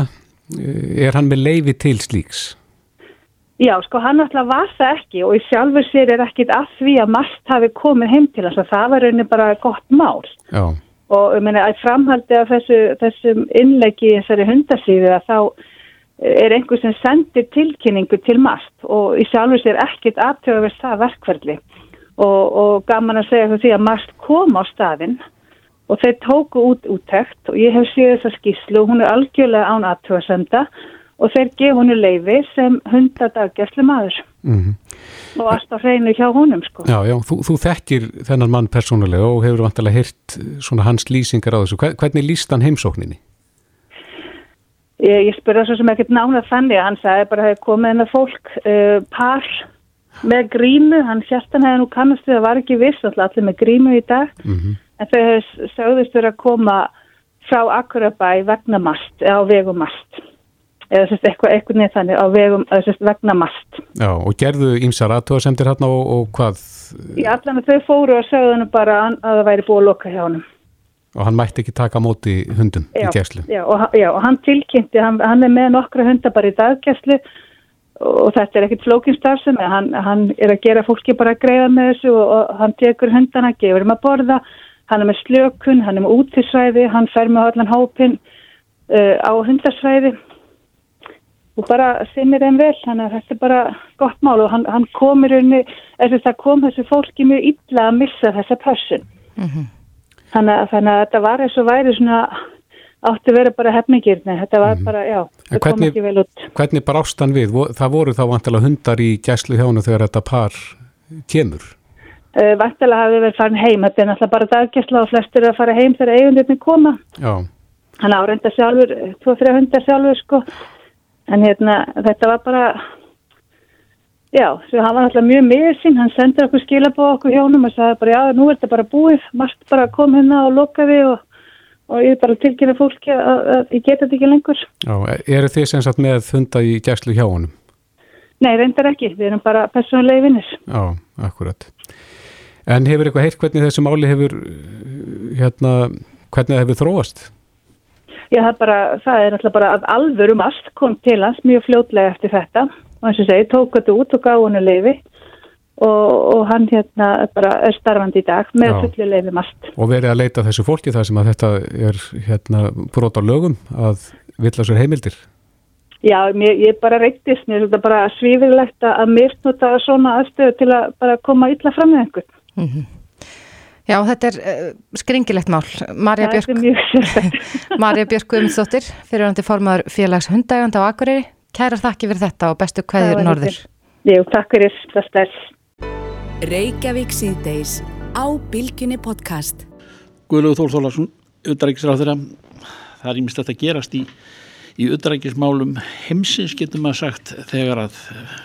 eh, er hann með leifi til slíks? Já, sko hann alltaf var það ekki og í sjálfur sér er ekkit að því að margt hafi komið heim til þess að það var raunin bara gott mál. Já. Og ég meina að framhaldi af þessu, þessum innleggi þessari hundasíðu að þá er einhver sem sendir tilkynningu til margt og í sjálfur sér ekkit aðtöða verið það verkverðli og, og gaman að segja því að margt kom á staðinn og þeir tóku út úttækt og ég hef séð þessa skíslu og hún er algjörlega án aðtöðasenda og þeir gefa húnu leiði sem hundadagjastli maður mm -hmm. og alltaf hreinu hjá húnum sko. Já, já, þú, þú þekkir þennan mann persónulega og hefur vantilega hirt svona hans lýsingar á þessu. Hvernig lýst hann heimsókninni? Ég, ég spurði þessu sem ekkert nánað þannig að hann sagði bara að það hefði komið hennar fólk uh, par með grímu, hann sérstann hefði nú kannast við að var ekki viss, allir með grímu í dag mm -hmm en þau sögðust verið að koma frá Akurabæ vegna mast á vegum mast eða sérst eitthvað, eitthvað niður þannig á vegum sérst, vegna mast. Já, og gerðu ímsar aðtóðasemtir hérna og, og hvað? Já, allan að þau fóru og sögðu hann bara að það væri búið að loka hjá hann Og hann mætti ekki taka móti hundum já, í gæslu? Já, og, já, og hann tilkynnti, hann, hann er með nokkra hundar bara í daggæslu og þetta er ekkert flókinstarfsum hann, hann er að gera fólki bara að greiða með þessu og, og hann tekur hundana, gefur um að borða hann er með slökun, hann er með útisvæði, hann fer með allan hópin uh, á hundarsvæði og bara sinnir þeim vel, þannig að þetta er bara gott mál og hann, hann komir unni, eða það kom þessu fólki mjög illa að missa þessa person. Mm -hmm. þannig, þannig að þetta var eins og væri svona átti að vera bara hefningirni, þetta var mm -hmm. bara, já, það hvernig, kom ekki vel út. Hvernig brást hann við? Það voru þá vantilega hundar í gæslu hjánu þegar þetta par kemur? Uh, Vantilega hafið verið farin heim, þetta er náttúrulega bara daggæsla og flestir að fara heim þegar eigundirni koma. Já. Hann árenda sjálfur, tvo-þrjá hundar sjálfur sko, en hérna þetta var bara, já, hann var náttúrulega mjög með sín, hann sendir okkur skilabóð okkur hjónum og sagði bara já, nú er þetta bara búið, margt bara kom hérna og lokaði og, og ég er bara tilkynna fólki að, að, að ég geta þetta ekki lengur. Já, eru þið sem sagt með hunda í gæslu hjá honum? Nei, reyndar ekki, við erum bara personlega vinnir. Já, akkurat. En hefur eitthvað heilt hvernig þessu máli hefur, hérna, hvernig það hefur þróast? Já, það er bara, það er alltaf bara að alvörum allt kom til hans mjög fljótlega eftir þetta og eins og segi, tók þetta út og gaf hennu leiði og, og hann hérna bara er starfandi í dag með Já. fullu leifum allt. og verið að leita þessu fólki þar sem að þetta er hérna brot á lögum að vilja sér heimildir Já, mér, ég bara reyndist, mér er þetta bara svífirlegt að misnota svona aðstöðu til að bara koma illa fram með einhvern. Já, þetta er uh, skringilegt mál. Marja Björk. Marja Björk Guðmundsdóttir, fyrirvændi formaður félags hundæganda á Akureyri. Kærar þakki fyrir þetta og bestu var norður. Jú, takk fyrir. Reykjavík síðdeis á Bilginni podcast. Guðlegu Þór Þólarsson, auðrækisráð þeirra það er ímest þetta gerast í í auðrækismálum heimsins getur maður sagt þegar að eh,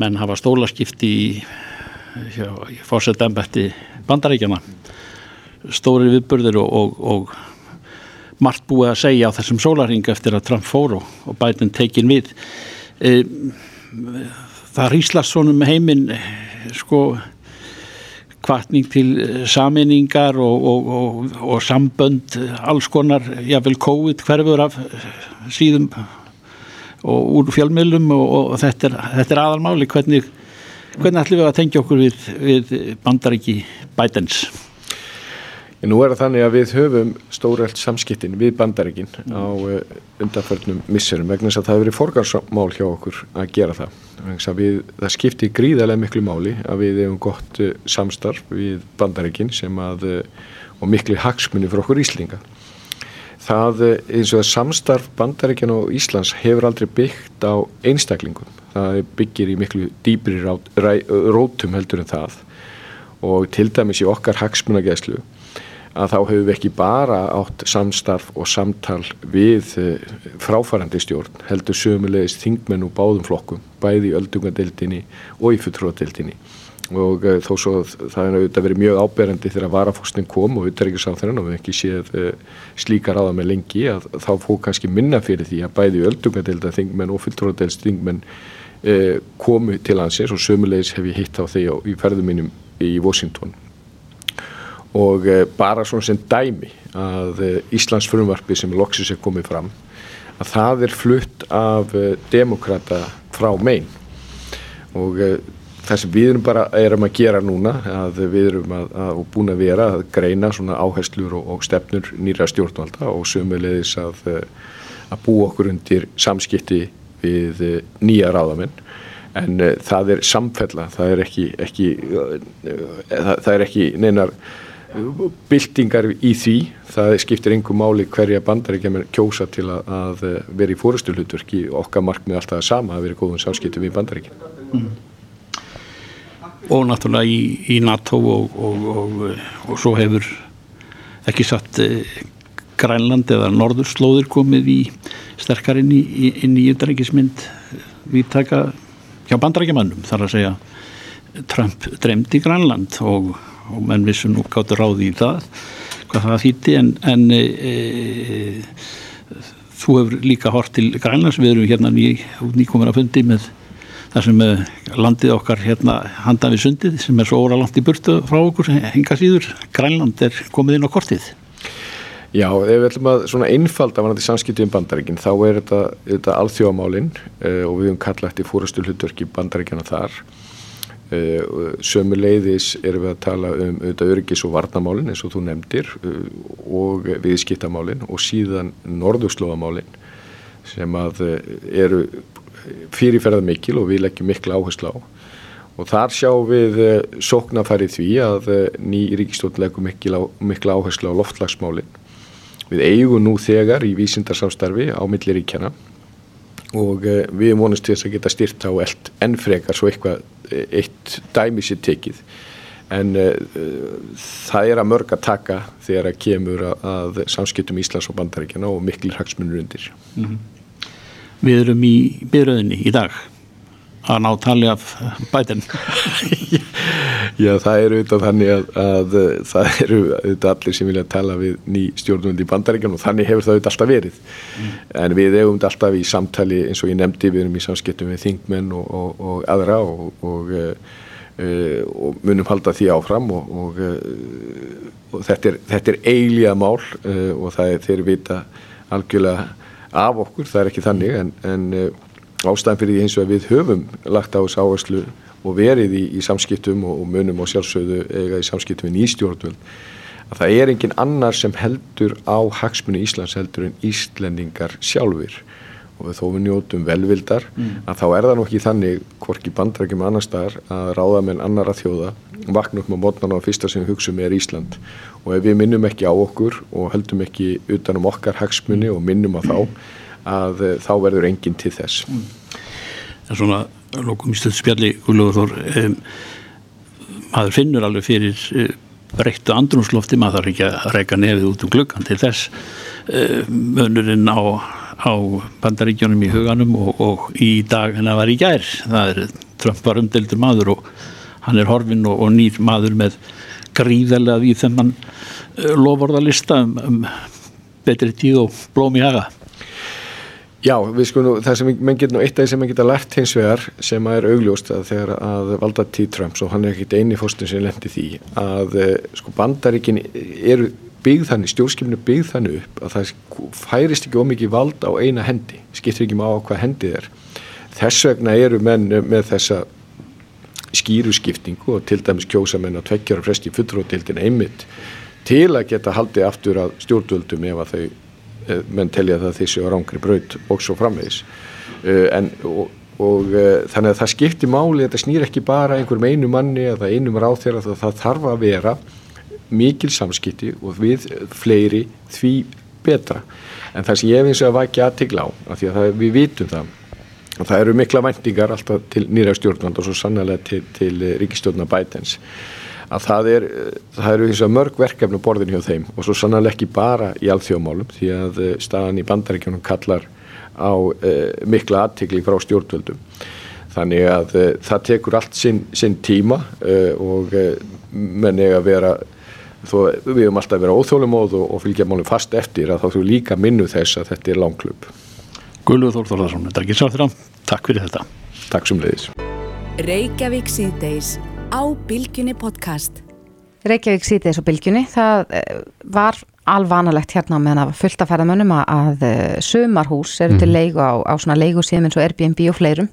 menn hafa stólaskipti í, hjá, í fórsetambætti bandaríkjana stóri viðburðir og, og, og margt búið að segja á þessum sólarring eftir að Trump fór og, og Biden tekin við. E, það rýslast svona um heiminn sko kvartning til saminningar og, sambönd alls konar, jável COVID hverfur af síðum og úr fjölmiðlum og, og þetta, er, þetta er aðalmáli hvernig, hvernig ætlum við að tengja okkur við, við bandaríki Bidens En nú er það þannig að við höfum stórelt samskiptin við bandaríkin á uh, undanförnum misserum vegna þess að það hefur verið forgarsmál hjá okkur að gera það. Að Við, það skiptir gríðarlega miklu máli að við hefum gott uh, samstarf við bandaríkin sem að, uh, og miklu hagsmunni fyrir okkur Íslinga. Það eins og að samstarf bandaríkin og Íslands hefur aldrei byggt á einstaklingum. Það byggir í miklu dýbri rótum heldur en það og til dæmis í okkar hagsmunageðslu að þá hefur við ekki bara átt samstarf og samtal við eh, fráfærandi stjórn, heldur sömulegis þingmenn og báðum flokkum, bæði í öldungadeildinni og í fulltróðadeildinni. Og uh, þó svo það er auðvitað verið mjög áberandi þegar varafókstin kom og utryggisáþrann og við ekki séð uh, slíka ráða með lengi að þá fóð kannski minna fyrir því að bæði öldungadeilda þingmenn og fulltróðadeilds þingmenn uh, komu til hansins og sömulegis hef ég hitt á því á, í ferðum mínum í Washington. Og eh, bara svona sem dæmi að eh, Íslands frumvarpi sem loksis er komið fram að það er flutt af eh, demokrata frá megin og eh, það sem við erum bara erum að gera núna að við erum að, að, og búin að vera að greina svona áherslur og, og stefnur nýra stjórnvalda og sömulegis að, eh, að búa okkur undir samskipti við eh, nýja ráðamenn. En uh, það er samfella, það er ekki, ekki uh, það, það er ekki neinar byltingar í því, það skiptir einhver máli hverja bandaríkja með kjósa til að, að vera í fórustulhutverki okkar markmið alltaf sama að vera í góðum sáskiptum við bandaríkja mm. og náttúrulega í, í NATO og, og, og, og svo hefur ekki satt eh, Grænland eða Norðurslóður komið í sterkar inn í, inn í ytterreikismynd viðtaka hjá bandarækjamannum þar að segja Trump dremdi Grænland og, og menn vissu nú gáttu ráði í það hvað það þýtti en, en e, e, þú hefur líka hort til Grænlands við erum hérna ný, nýkomin að fundi með þar sem e, landið okkar hérna handan við sundið sem er svo óra langt í burtu frá okkur henga síður. Grænland er komið inn á kortið Já, ef við ætlum að svona einfalda vanandi samskipti um bandaríkin þá er þetta, þetta alþjóðamálin uh, og við höfum kallað eftir fórastu hlutverki bandaríkjana þar. Uh, sömu leiðis erum við að tala um auðvitað öryggis og varnamálin eins og þú nefndir uh, og viðskiptamálin og síðan norðurslóðamálin sem að eru fyrirferðar mikil og við leggjum mikla áherslu á. Og þar sjáum við sóknarfærið því að ný ríkistofn leggum mikla áherslu á loftlagsmálin Við eigum nú þegar í vísindarsamstarfi á milli ríkjana og við vonumst til þess að geta styrt á eld enn frekar svo eitthvað eitt dæmi sér tekið. En uh, það er að mörg að taka þegar að kemur að, að samskiptum Íslands og bandaríkjana og miklir hagsmunur undir. Mm -hmm. Við erum í byrjöðinni í dag að ná tali af bætinn. Já, það eru auðvitað þannig að, að það eru auðvitað allir sem vilja tala við ný stjórnvöndi í bandaríkjan og þannig hefur það auðvitað alltaf verið. Mm. En við eigum þetta alltaf í samtali eins og ég nefndi, við erum í samskiptum við þingmenn og, og, og aðra og, og uh, munum halda því áfram og þetta er, er eiglíða mál og það er þeir vita algjörlega af okkur, það er ekki þannig en, en ástæðan fyrir því eins og að við höfum lagt á þessu áherslu og verið í, í samskiptum og, og munum og sjálfsögðu eiga í samskiptum við nýstjórnvöld að það er engin annar sem heldur á hagsmunni Íslands heldur en Íslendingar sjálfur og þó við njótum velvildar mm. að þá er það nokkið þannig hvorki bandrækjum annar staðar að ráða með annara þjóða vakna upp með mótnan á fyrsta sem við hugsaum er Ísland og ef við minnum ekki á okkur og höldum ekki utanum okkar hagsmunni og minnum á þá að eh, þá verður enginn til þess mm. En svona lókum í stöldspjalli Guðlúður um, maður finnur alveg fyrir uh, breyttu andrumslofti, maður þarf ekki að reyka nefið út um gluggan til þess. Uh, mönurinn á, á bandaríkjónum í huganum og, og í dag hennar var í gær það er Trump var umdeldur maður og hann er horfin og, og nýr maður með gríðarlega við þennan uh, lofórðalista um, um betri tíð og blóm í haga Já, við sko nú, það sem menn getur nú eitt af því sem menn geta lært hins vegar sem að er augljóst að þegar að valda tíð Trumps og hann er ekkit eini fórstin sem lendi því að eh, sko bandaríkin eru byggð þannig, stjórnskipinu byggð þannig upp að það færist ekki ómikið vald á eina hendi, skiptir ekki má á hvað hendið er. Þess vegna eru menn með þessa skýruskiptingu og til dæmis kjósa menn að tveggjara fresti fullrótildin einmitt til að geta haldið aftur að stjórnvöldum ef að þau menn telja það þessi á rángri braut og svo framvegis. Eh, en, og, og eh, þannig að það skiptir máli þetta snýr ekki bara einhverjum einu manni eða einum ráð þegar það, það þarf að vera mikil samskipti og við fleiri því betra. En það sem ég finnst að vakja aðtigla á af því að það, við vitum það og það eru mikla vendingar alltaf til nýra stjórnvand og svo sannlega til, til ríkistjórna bætens að það, er, það eru eins og mörg verkefni borðin hjá þeim og svo sannlega ekki bara í alþjóðmálum því að eh, staðan í bandaríkjónum kallar á uh, mikla aðtikli frá stjórnvöldum. Þannig að uh, það tekur allt sinn, sinn tíma uh, og menn er að vera þó við höfum alltaf að vera óþólumóð og, og fylgja málum fast eftir að þá þú líka minnu þess að þetta er langklub Guðluður Þór Þórðarsson, þetta er ekki sáþrá Takk fyrir þetta. Takk sem leiðis Reykjavík síðdeis á Bilginni podcast. Reykjavík síðdeis á Bilginni, það eh, var alvanalegt hérna meðan það var fullt að ferða mönnum að eh, sumarhús eru til mhm. leigu á, á svona leigu síðan eins og Airbnb og fleirum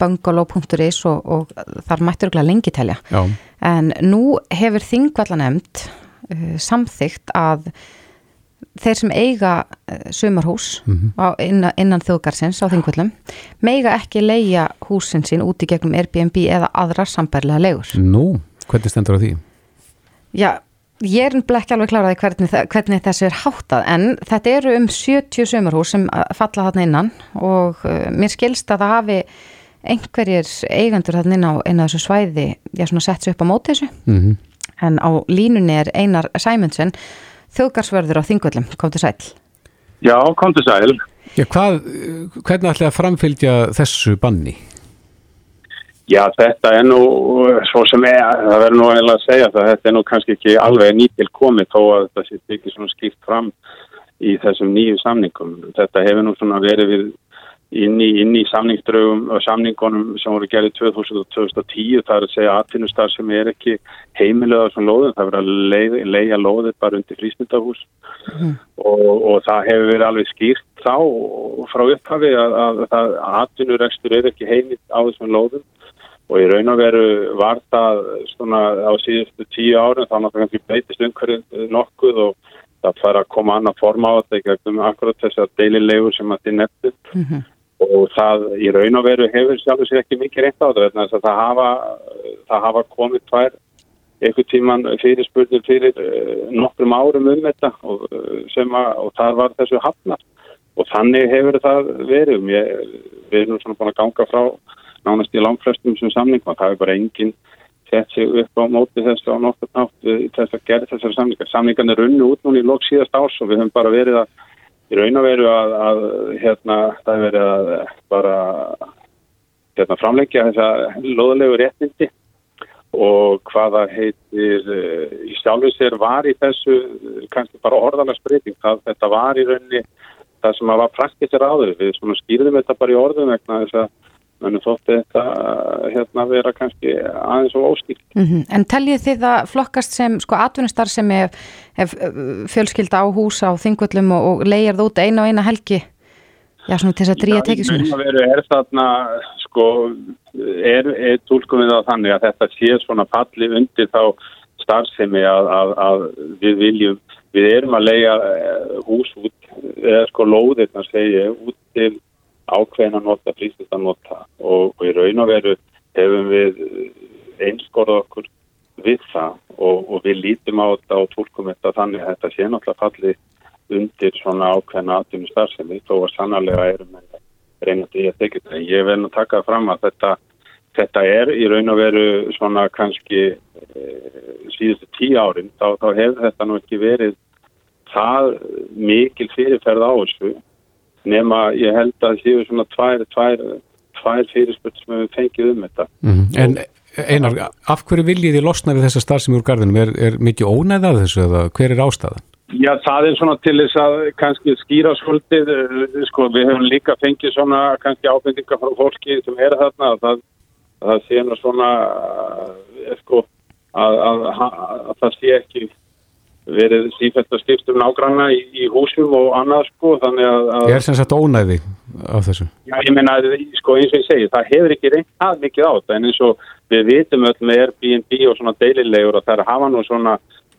bungalow.is og, og þar mættur ekki lengi telja. Já. En nú hefur þingvalla nefnd uh, samþygt að þeir sem eiga sumarhús mm -hmm. innan, innan þjóðgarsins á þingvöldum meiga ekki leia húsin sín út í gegnum Airbnb eða aðra sambærlega leigur. Nú, hvernig stendur á því? Já, ég er ekki alveg kláraði hvernig, hvernig þessu er háttað en þetta eru um 70 sumarhús sem falla þarna innan og uh, mér skilst að það hafi einhverjir eigandur þarna inn á einu af þessu svæði, ég svona sett sér upp á móti þessu mm -hmm. en á línunni er Einar Sæmundsen þjóðgarsverður á Þingvöllum, kom til sæl. Já, kom til sæl. Já, hvað, hvernig ætlaði að framfylgja þessu banni? Já, þetta er nú, svo sem er, það verður nú eiginlega að segja það, þetta er nú kannski ekki alveg nýtil komið þó að það sé ekki svona skipt fram í þessum nýju samningum. Þetta hefur nú svona verið við inn í, inn í samningsdraugum og samningunum sem voru gerðið 2010 það er að segja aðfinnustar sem er ekki heimilega svona lóðin, það verður að leið, leiða lóðið bara undir frísmyndahús mm. og, og það hefur verið alveg skýrt þá frá upphafi að, að, að aðfinnurekstur er ekki heimilt á þessum lóðum. Og í raun og veru var það svona á síðustu tíu árum þá náttúrulega beitist umhverjum nokkuð og það fara að koma annað form á þetta ekki um akkurat þess að deililegur sem að þið nettu mm -hmm og það í raun og veru hefur sjálfur sér ekki mikið reynd á það það hafa, það hafa komið tvær einhver tíman fyrir spurning fyrir uh, nokkrum árum um þetta og, uh, að, og það var þessu hafnar og þannig hefur það verið. Ég, við erum svona búin að ganga frá nánast í langflestum sem samning og það er bara enginn sett sig upp á móti þessu á nokkur nátt þess að gera þessari samningar samningarnir runnu út núna í lóks síðast árs og við höfum bara verið að í raun og veru að, að hérna, það er verið að bara hérna, framleggja þessa loðalegu réttindi og hvaða heitir uh, í sjálfu sér var í þessu kannski bara orðalagsbreyting þetta var í rauninni það sem að var praktisir áður við skýrðum þetta bara í orðum vegna þess að Þannig þótti þetta hérna vera kannski aðeins og óskýrt. Mm -hmm. En teljið þið að flokkast sem sko atvinnustar sem hef, hef fjölskylda á hús á þingvöllum og, og leigjar það út eina og eina helgi? Já, svona til þess að dríja tekismunir. Já, veru, er þarna, sko, er, er tólkum við það þannig að þetta sé svona palli undir þá starfsemi að, að, að við viljum, við erum að leia hús út, eða sko lóðir, þannig að segja, út til ákveðin að nota, frístist að nota. Og, og í raun og veru hefum við einskorða okkur við það. Og, og við lítum á þetta og tólkum þetta þannig að þetta sé náttúrulega fallið undir svona ákveðna aðtunum starfsemi þó að sannarlega erum en reyna því að tekja þetta. Ég verð að taka fram að þetta, þetta er í raun og veru svona kannski e, síðustu tíu árin þá, þá hefur þetta nú ekki verið það mikil fyrirferð á þessu nema ég held að séu svona tvær, tvær, tvær fyrirspöld sem við fengið um þetta. Mm. En Einar, af hverju viljið þið losna við þessa starfsemi úr gardinum? Er, er mikið ónæðað þessu eða hver er ástæðan? Já, það er svona til þess að kannski skýra svolítið, sko, við hefum líka fengið svona kannski ábendingar frá fólki sem er þarna, það, það sé svona, sko, að, að, að, að það sé ekki verið sífælt að skiptum nágranna í, í húsum og annað, sko, þannig að... Ég er sem sagt ónæði af þessu. Já, ég menna, sko, eins og ég segi, það hefur ekki reynd að mikið á þetta, en eins og við vitum öll með Airbnb og svona deililegur og það er að hafa nú svona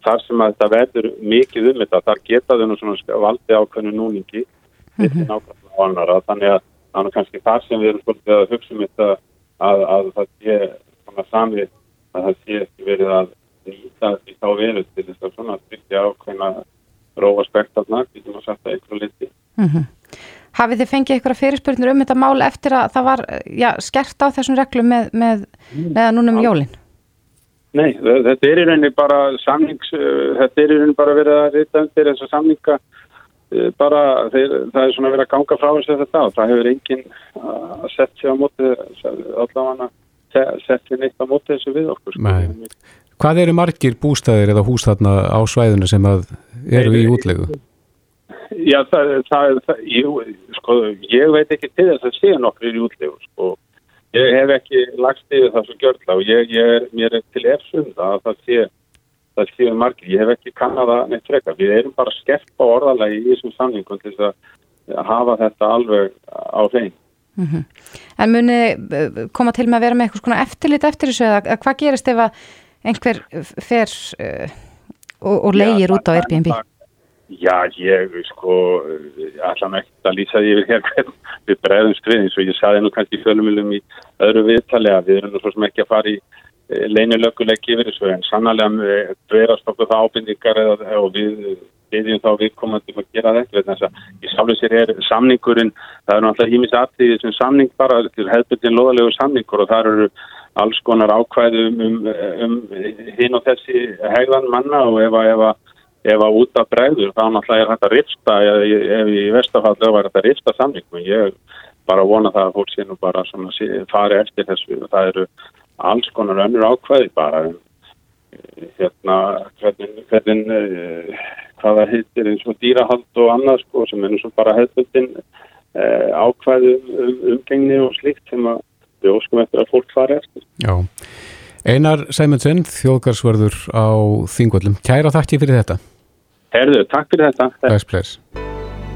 þar sem að þetta verður mikið um þetta, þar geta þau nú svona valdi ákveðinu núningi mm -hmm. nákvæmlega á annara, þannig að er kannski þar sem við erum svolítið að hugsa um þetta að, að það sé svona samið að það sé ekki verið að nýta því þá verið til þess að svona styrkja ákveðina róa spektarna, því sem að setja einhverju liti. Mm -hmm. Hafið þið fengið einhverja fyrirspurnir um þetta mál eftir að það var já, skert á þessum reglum með, með, með núnum jólinn? Nei, þetta er í rauninni bara samnings, þetta er í rauninni bara verið að reyta undir þessa samninga bara þeir, það er svona verið að ganga frá þess að þetta og það hefur enginn að setja sig á móti allavega setja sér neitt á móti þessu við okkur. Nei. Hvað eru margir bústæðir eða hús þarna á svæðinu sem að eru í útlegu? Já, það, það, það ég, sko, ég veit ekki til þess að sé nokkur í útlegu, sko Ég hef ekki lagst yfir það svo gjörla og ég, ég er, mér er til efsum það að það sé, það sé margir. Ég hef ekki kannada neitt freka. Við erum bara skepp á orðalagi í þessum samlingum til þess að hafa þetta alveg á hrein. Mm -hmm. En muni eh, koma til með að vera með eitthvað svona eftirlit eftir þessu eða hvað gerist ef að einhver fer uh, og, og leigir út á Airbnb? Já, ég, sko, allan ekkert að lýsa því yfir hér við bregðumst við eins og ég saði nú kannski fjölumilum í öðru viðtali að við erum svo sem ekki að fara í e, leinilökuleiki yfir þessu en sannlega verast okkur það ábyrningar og við viðjum þá viðkomandi að gera þetta þannig að í sálu sér er samningurinn það er náttúrulega hímis aðtíðið sem samning bara til hefðbundin loðalegu samningur og það eru alls konar ákvæðum um, um, um hinn og þessi hegðan manna og ef að ef að út af bregður þá náttúrulega er þetta rifsta ef í vestafallu var þetta rifsta samlingum ég bara vona það að fólk sé nú bara svona fari eftir þessu. Og það eru alls konar önnur ákveði bara hérna hvernig, hvernig eh, hvaða heitir eins og dýrahald og annað sko sem er eins og bara hefðbundin eh, ákveði um, umgengni og slikt sem að við óskum eftir að fólk fari eftir Já Einar Sæmundsson, þjóðgarsverður á Þingvöldum. Kæra þakki fyrir þetta. Herðu, takk fyrir þetta. Bless, bless.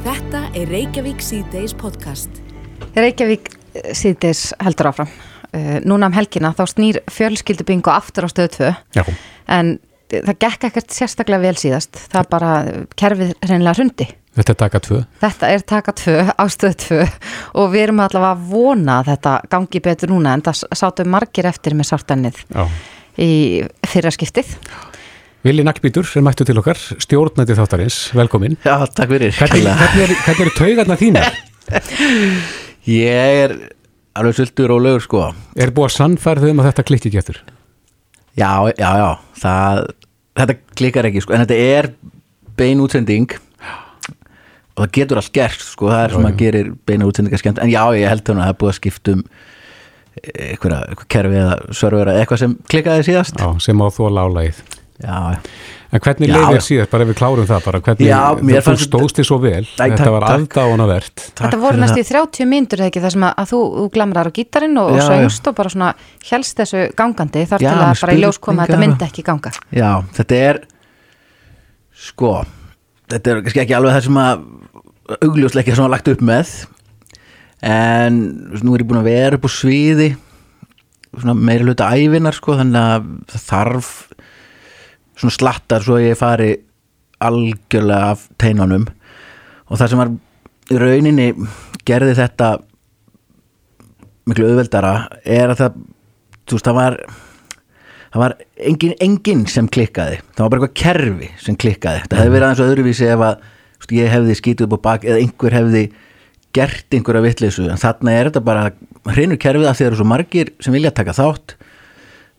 Þetta er Reykjavík C-Days podcast. Reykjavík C-Days heldur áfram. Uh, núna um helgina þá snýr fjölskyldubingo aftur á stöðu 2. Já. En það gekk ekkert sérstaklega vel síðast. Það bara kerfið reynilega hundi. Þetta er taka 2. Þetta er taka 2 á stöðu 2 og við erum allavega að vona að þetta gangi betur núna en það sátum margir eftir með sartannið í fyrra skiptið. Vili Naglbítur er mættu til okkar, stjórnætti þáttarins, velkomin. Já, takk fyrir. Hvernig, hvernig er, hvernig er taugarna þínar? Ég er alveg svolítið rólegur sko. Er búið að sannfærðu um að þetta klikki getur? Já, já, já. Það, þetta klikkar ekki sko, en þetta er bein útsending og það getur allt gert sko, það er sem að gerir beina útsendingar skemmt, en já, ég held þannig að það er búið að skiptum eitthvað, eitthvað kerfi eða servera, eitthvað sem klikkaði síðast. Já, sem á þó lálaið. Já, En hvernig leiði þér síðan, bara ef við klárum það bara, hvernig Já, þú fannst- stóðst þið svo vel, Æ, þetta takk, var takk. aðdáunavert. Þetta voru næst í 30 myndur eða ekki þar sem að, að þú, þú glamrar á gítarinn og, og söngst og bara svona helst þessu gangandi þar Já, til að bara í ljós koma að þetta myndi ekki ganga. Já, þetta er sko, þetta er kannski ekki alveg það sem að augljósleikja sem var lagt upp með en nú er ég búin að vera upp á sviði svona meiri hluta ævinar sko þannig að það þarf svona slattar svo að ég fari algjörlega af teinunum. Og það sem var í rauninni gerði þetta miklu auðveldara er að það þú veist það var það var engin, engin sem klikkaði. Það var bara eitthvað kerfi sem klikkaði. Það hefði verið aðeins öðruvísi ef að veist, ég hefði skítið upp á bak eða einhver hefði gert einhverja vitleysu. En þarna er þetta bara hrinu kerfið að þeir eru svo margir sem vilja taka þátt.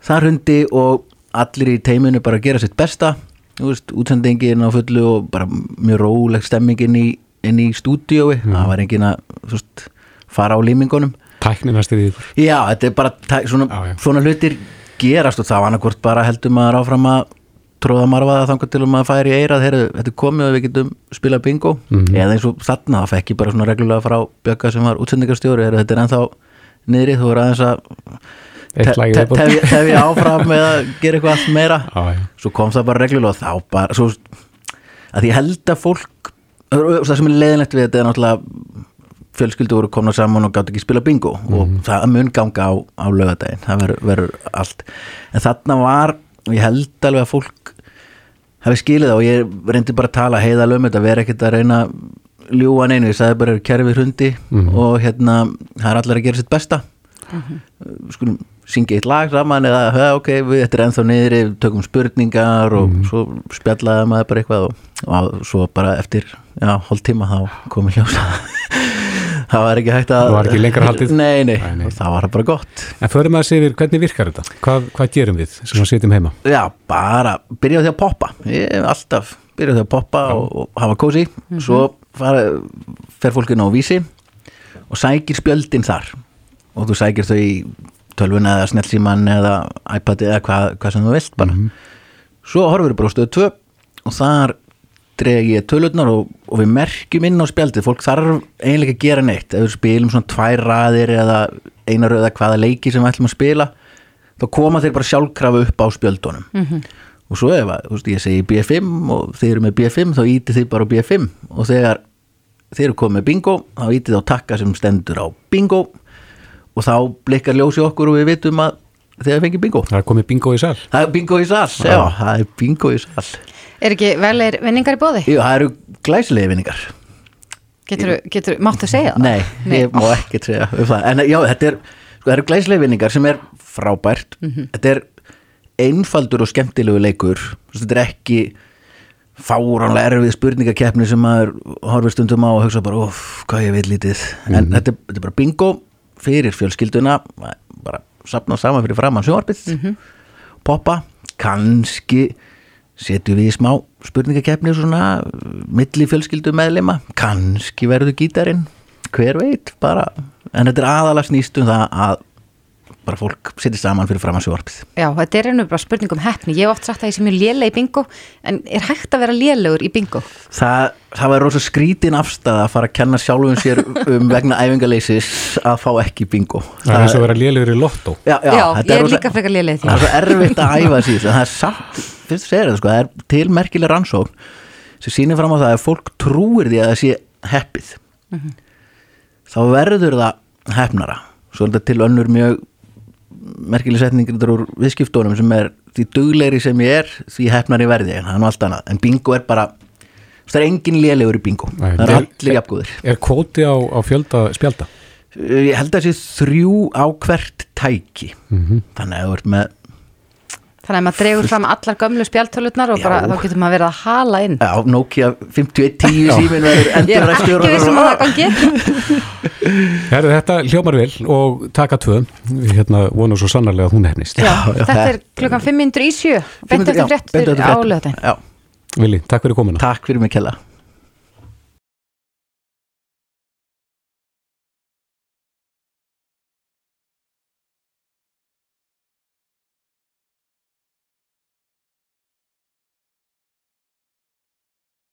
Það hundi og allir í teiminu bara gera sitt besta. Veist, útsendingin á fullu og bara mjög róleg stemming inn í, inn í stúdíói, það var engin að veist, fara á límingunum. Tæknina styrðið ykkur. Já, þetta er bara tæ- svona, svona hlutir gerast og það var annarkvort bara heldur maður áfram að tróða marfaða þangar til að maður færi í eirað heyrðu, þetta er komið og við getum spilað bingo Mhm. eða eins og þarna, það fekk ég bara svona reglulega frá Bjögga sem var útsendingarstjóri heyrðu, þetta er ennþá niðri, þú er aðeins að tefja tefja áfram með að gera eitthvað allt meira já. svo kom það bara reglulega og þá bara svo, að ég held að fólk það sem er leiðinlegt við þetta er náttúrulega fjölskyldu voru komna saman og gátt ekki spila bingo. Og það mun ganga á, á lögadaginn, það verður, verður allt. En þarna var, og ég held alveg að fólk hafi skilið það og ég reyndi bara að tala heiðal um þetta vera ekkert að reyna að ljúga neinu, ég sagði bara kerfið hrundi Mhm. og hérna, það er allir að gera sitt besta. Við skulum syngja eitt lag saman eða "Hö, ok, við þetta er ennþá niðri við tökum spurningar og Mhm. svo spjallaði maður bara eitthvað og, og svo bara eftir já, hálf tíma þá komið ljósa það var ekki hægt að Það var ekki lengra haldið? nei, nei, og það var bara gott. En förum að segja hvernig virkar þetta? Hvað, hvað gerum við sem að sitjum heima? já, bara byrja því að poppa. Ég alltaf byrja því að poppa og, og hafa kósi. Svo fara, fer fólk inn á vísi og sækir spjöldin þar. Og þú sækir þau í tölvuna eða snellsíman eða iPad eða hvað, hvað sem þú vilt bara. Svo horfur við bara á stöðu 2 og þar dreg ég tölurnar og, og við merkjum inn á spjaldið. Fólk þarf eiginlega að gera neitt. Ef við spilum svona tvær raðir eða einar eða hvaða leiki sem við ætlum að spila þá koma þeir bara sjálfkrafa upp á spjöldunum. Mhm. og svo ef að, þú veist, ég segi B5 og þeir eru með B5 þá íti þið bara á B5 og þegar þeir eru komið bingo þá íti þá takka sem stendur á bingo. Og þá blikkar ljósi okkur og við vitum að þeir fengi bingo? Það er komið bingo í sal. Það er bingo í sal, já, það er bingo í sal. Er ekki velir vinningar í bóði? Jú, það eru glæsilegi vinningar. Getur, getur, máttu segja það? Nei, ég má ekki segja um það. En já, þetta er, sko, það eru glæsilegi vinningar sem er frábært. Mhm. Þetta er einfaldur og skemmtilegu leikur. Þetta er ekki fáránlega erfið spurningakeppni sem maður horfir stundum á og hugsa bara, óf, hvað ég veit lítið. En Mhm. þetta, er- þetta er bara bingo fyrir fjölskylduna. Bara sapna saman fyrir framann sjónvarpið Mhm. poppa, kannski setjum við í smá spurningakeppni svona milli fjölskyldu meðlima kannski verður gítarinn hver veit, bara en þetta er aðalega snýst um það að bara fólk setja saman fyrir framann sjónvarpið Já, þetta er einu bara spurning um hefni. Ég hef oft sagt að ég sem mjög léleg í bingo, en er hægt að vera lélegur í bingo? það, það var rosa skrítin afstæða að fara að kenna sjálfum sér um vegna æfingaleysis að fá ekki bingo Það er eins og að vera lélegur í lottó Já, já, Já, þetta ég er rosa- líka frekar léleg í því. það er svo erfitt að æfa en það er samt, fyrst segir það sko, það er tilmerkileg rannsókn sem sýnir fram á það að fólk trúir því að það sé heppið Mhm. þá verður það hefnara svo er þetta til önnur mjög merkileg setningur úr viðskiptónum sem er því duglegri sem ég er því hefnari verði ég, en það er nú allt annað en bingo er bara, það er engin lélegur í bingo, það er allir jafngóðir Er kvóti á, á fjölda spjalda? ég held að þessi þrjú á hvert tæki Mhm. þannig að þú ert með Þannig að maður dregur fram allar gömlu spjaltölutnar og bara, þá getur maður verið að hala inn. Já, Nokia 5110 Já. síminn verður Ég er ekki vissum að það gangi. Herðu, þetta hljómar vel og taka tvö Við hérna vonum svo sannarlega að hún hefnist Já, þetta er klukkan 500 í sjö, beint eftir fréttur á löðin. Já. Vili, takk fyrir komuna Takk fyrir mig kella